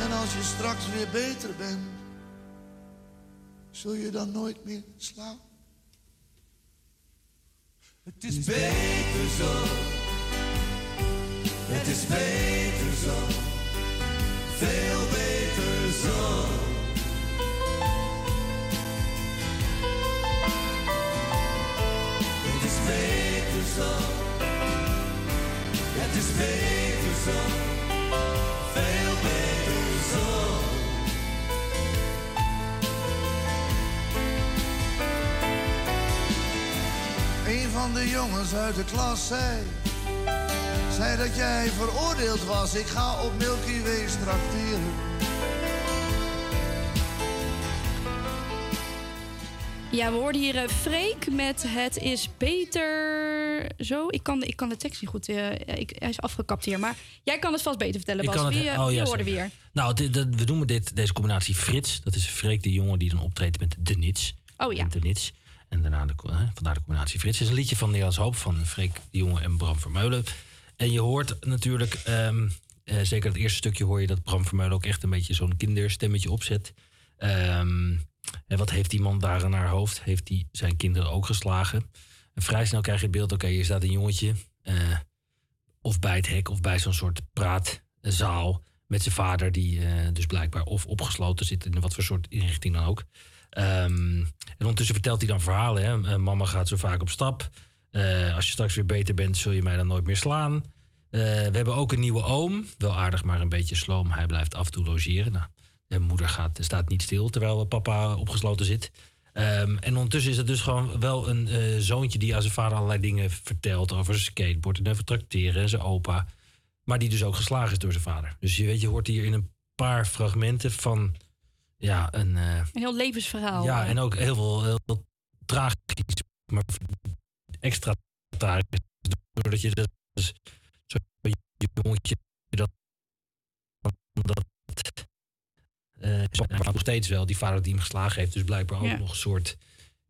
En als je straks weer beter bent, zul je dan nooit meer slapen. Het is beter zo. Het is beter zo. Veel beter zo. Het is beter zo. Veel beter zo. Een van de jongens uit de klas zei, zei dat jij veroordeeld was. Ik ga op Milky Way trakteren. Ja, we hoorden hier uh, Freek met Het is beter zo. Ik kan, ik kan de tekst niet goed. eh, ik, hij is afgekapt hier. Maar jij kan het vast beter vertellen, Bas. het- Wie, eh, oh, wie ja, hoorden we hier? Nou, dit- we noemen dit, deze combinatie Frits. Dat is Freek de jongen die dan optreedt met de Nits. Oh ja. De Nits. En daarna de, vandaar de combinatie Frits. Het is een liedje van Nederlands Hoop van Freek de jongen en Bram Vermeulen. En je hoort natuurlijk, eh, zeker het eerste stukje hoor je dat Bram Vermeulen ook echt een beetje zo'n kinderstemmetje opzet. Ehm, en wat heeft die man daar aan haar hoofd? Heeft hij zijn kinderen ook geslagen? En vrij snel krijg je het beeld, oké, hier staat een jongetje. eh, of bij het hek of bij zo'n soort praatzaal met zijn vader, die eh, dus blijkbaar of opgesloten zit in wat voor soort inrichting dan ook. Ehm, en ondertussen vertelt hij dan verhalen. Hè? Eh, mama gaat zo vaak op stap. Als je straks weer beter bent, zul je mij dan nooit meer slaan. We hebben ook een nieuwe oom. Wel aardig, maar een beetje sloom. Hij blijft af en toe logeren. Nou, de moeder gaat, staat niet stil terwijl papa opgesloten zit. Ehm, en ondertussen is het dus gewoon wel een eh, zoontje die aan zijn vader allerlei dingen vertelt over zijn skateboard en over tracteren en zijn opa. Maar die dus ook geslagen is door zijn vader. Dus je weet, je hoort hier in een paar fragmenten van ja, een. eh, Een heel levensverhaal. ja, eh. en ook heel veel, heel veel tragisch, maar extra tragisch. Doordat je dus zo'n jongetje dat, dat eh, maar nog steeds wel die vader die hem geslagen heeft, dus blijkbaar ook Ja. nog een soort,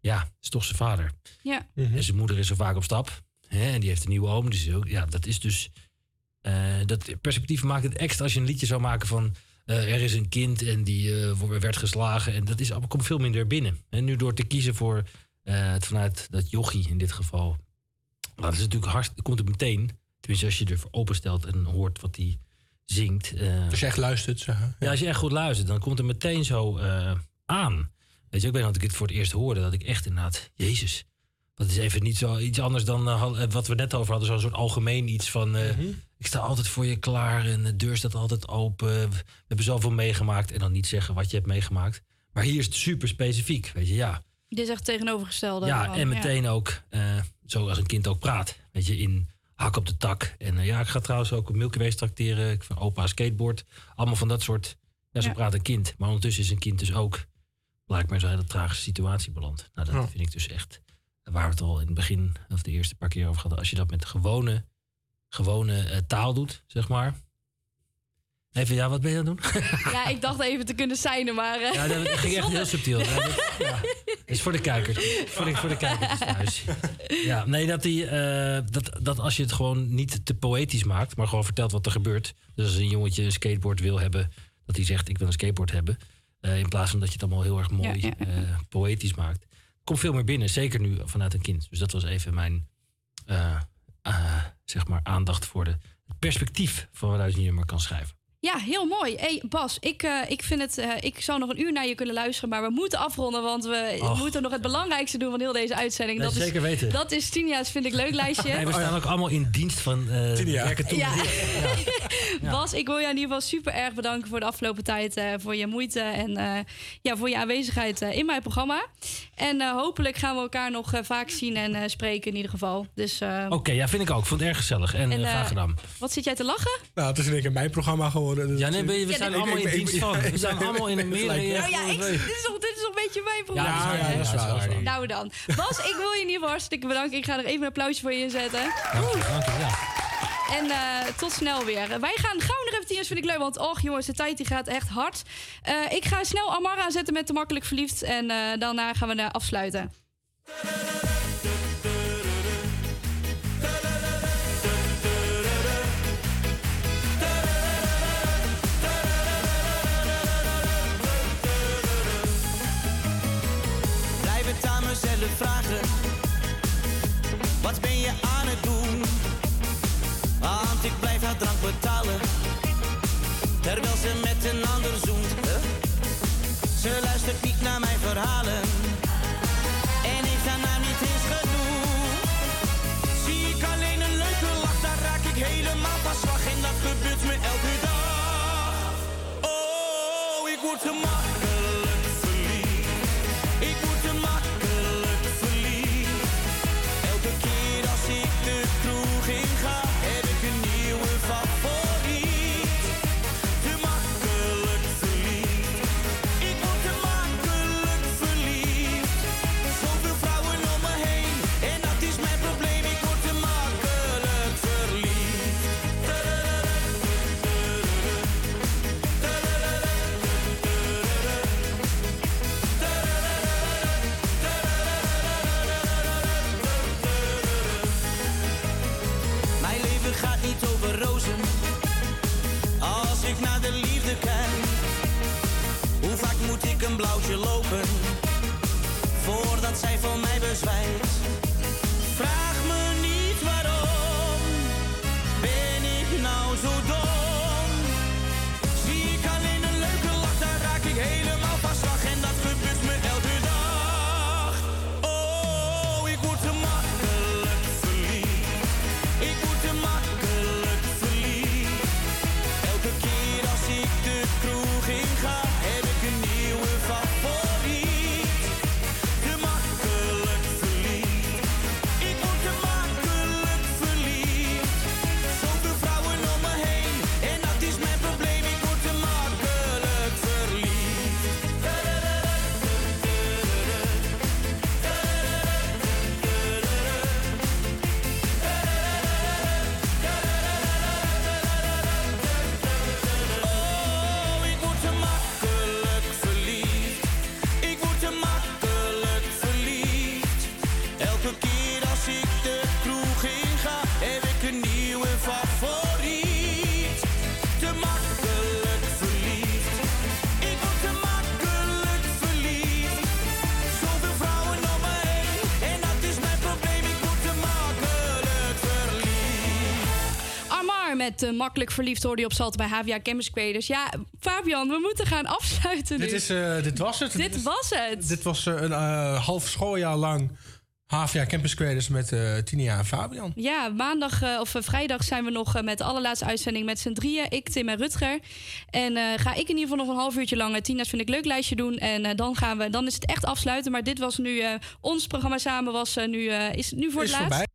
ja, is toch zijn vader. Ja. En zijn moeder is zo vaak op stap. Hè, en die heeft een nieuwe oom. Dus ook, ja, dat is dus. eh, dat perspectief maakt het extra als je een liedje zou maken van. eh, er is een kind en die eh, werd geslagen. En dat is, allemaal- komt veel minder binnen. En nu door te kiezen voor eh, het vanuit dat jochie in dit geval. Dat is natuurlijk hartstikke. Komt het meteen. Tenminste, als je ervoor openstelt en hoort wat hij zingt. eh, Als je echt luistert, zeg. ja, als je echt goed luistert, dan komt het meteen zo eh, aan. Weet je, ik weet dat ik het voor het eerst hoorde, dat ik echt inderdaad, Jezus. Dat is even niet zo iets anders dan eh, wat we net over hadden. Zo'n soort algemeen iets van. eh, Ik sta altijd voor je klaar en de deur staat altijd open. We hebben zoveel meegemaakt. En dan niet zeggen wat je hebt meegemaakt. Maar hier is het super specifiek. Weet je, ja. Dit is echt tegenovergestelde. Ja, en meteen ook, eh, zoals een kind ook praat. Weet je, in hak op de tak. En eh, ja, ik ga trouwens ook op Milky Way tracteren. Ik van opa skateboard. Allemaal van dat soort. Ja, zo Ja. praat een kind. Maar ondertussen is een kind dus ook blijkbaar in zo'n hele tragische situatie beland. Nou, dat Ja. vind ik dus echt. Waar we het al in het begin, of de eerste paar keer over hadden. Als je dat met gewone, gewone eh, taal doet, zeg maar. Even, ja, wat ben je aan het doen? Ja, ik dacht even te kunnen zijn, maar... eh, Ja, dat ging echt heel subtiel. Ja, dat, ja. Is voor de kijkers. Voor de, voor de kijkers thuis. Ja, nee, dat, die, eh, dat, dat als je het gewoon niet te poëtisch maakt, maar gewoon vertelt wat er gebeurt. Dus als een jongetje een skateboard wil hebben, dat hij zegt: Ik wil een skateboard hebben. eh, in plaats van dat je het allemaal heel erg mooi Ja, ja, eh, poëtisch maakt. Komt veel meer binnen, zeker nu vanuit een kind. Dus dat was even mijn zeg maar aandacht voor de, het perspectief van waaruit je nummer kan schrijven. Ja, heel mooi. Hey Bas, ik, eh, ik vind het. eh, ik zou nog een uur naar je kunnen luisteren, maar we moeten afronden, want we Och. moeten nog het belangrijkste doen van heel deze uitzending. Dat zeker is, weten. Dat is Tinia's vind ik leuk lijstje. Nee, we staan ook allemaal in dienst van eh Tinia. werken toe. Ja. Ja. Bas, ik wil jou in ieder geval super erg bedanken voor de afgelopen tijd. eh, voor je moeite en eh, ja, voor je aanwezigheid in mijn programma. En eh, hopelijk gaan we elkaar nog eh, vaak zien en eh, spreken in ieder geval. Dus eh, Oké, ja, vind ik ook. Ik vond het erg gezellig en, En, graag gedaan. wat zit jij te lachen? Nou, het is in één keer mijn programma dus- Ja, nee, we, zijn allemaal ik- in dienst van. We zijn allemaal in een meerdere... Nou ja, ik, dit, is toch, dit is toch een beetje mijn programma. Ja, Ja, dat is waar. Nou dan. Bas, ik wil je in ieder geval hartstikke bedanken. Ik ga er even een applausje voor je inzetten. Dank je, dank je, ja. En eh, tot snel weer. Wij gaan gauw nog even tien vind ik leuk. Want och jongens, de tijd die gaat echt hard. Eh, ik ga snel Amara aanzetten met Te Makkelijk Verliefd. En eh, daarna gaan we afsluiten. Wat ben je blauwtje lopen voordat zij van mij bezwijkt? Vraag me niet waarom, ben ik nou zo dom? Nieuwe favoriet. Te makkelijk verliefd. Ik word te makkelijk verliefd. Zoveel vrouwen om me heen, en dat is mijn probleem. Ik word te makkelijk verliefd. Amar met eh, makkelijk verliefd hoorde je op Salto bij HVA Campus Creators. Ja, Fabian, we moeten gaan afsluiten Dit, nu. is, eh, dit was het. Dit was het. Dit was eh, een eh, half schooljaar lang HVA Campus Creators met Tinia en Fabian. Ja, maandag eh, of eh, vrijdag zijn we nog met de allerlaatste uitzending met z'n drieën. Ik, Tim en Rutger. En ga ik in ieder geval nog een half uurtje lang Tina's Vind ik Leuk lijstje doen. En dan, gaan we, dan is het echt afsluiten. Maar dit was nu, ons programma samen was nu, is nu voor Is het laatst. voorbij.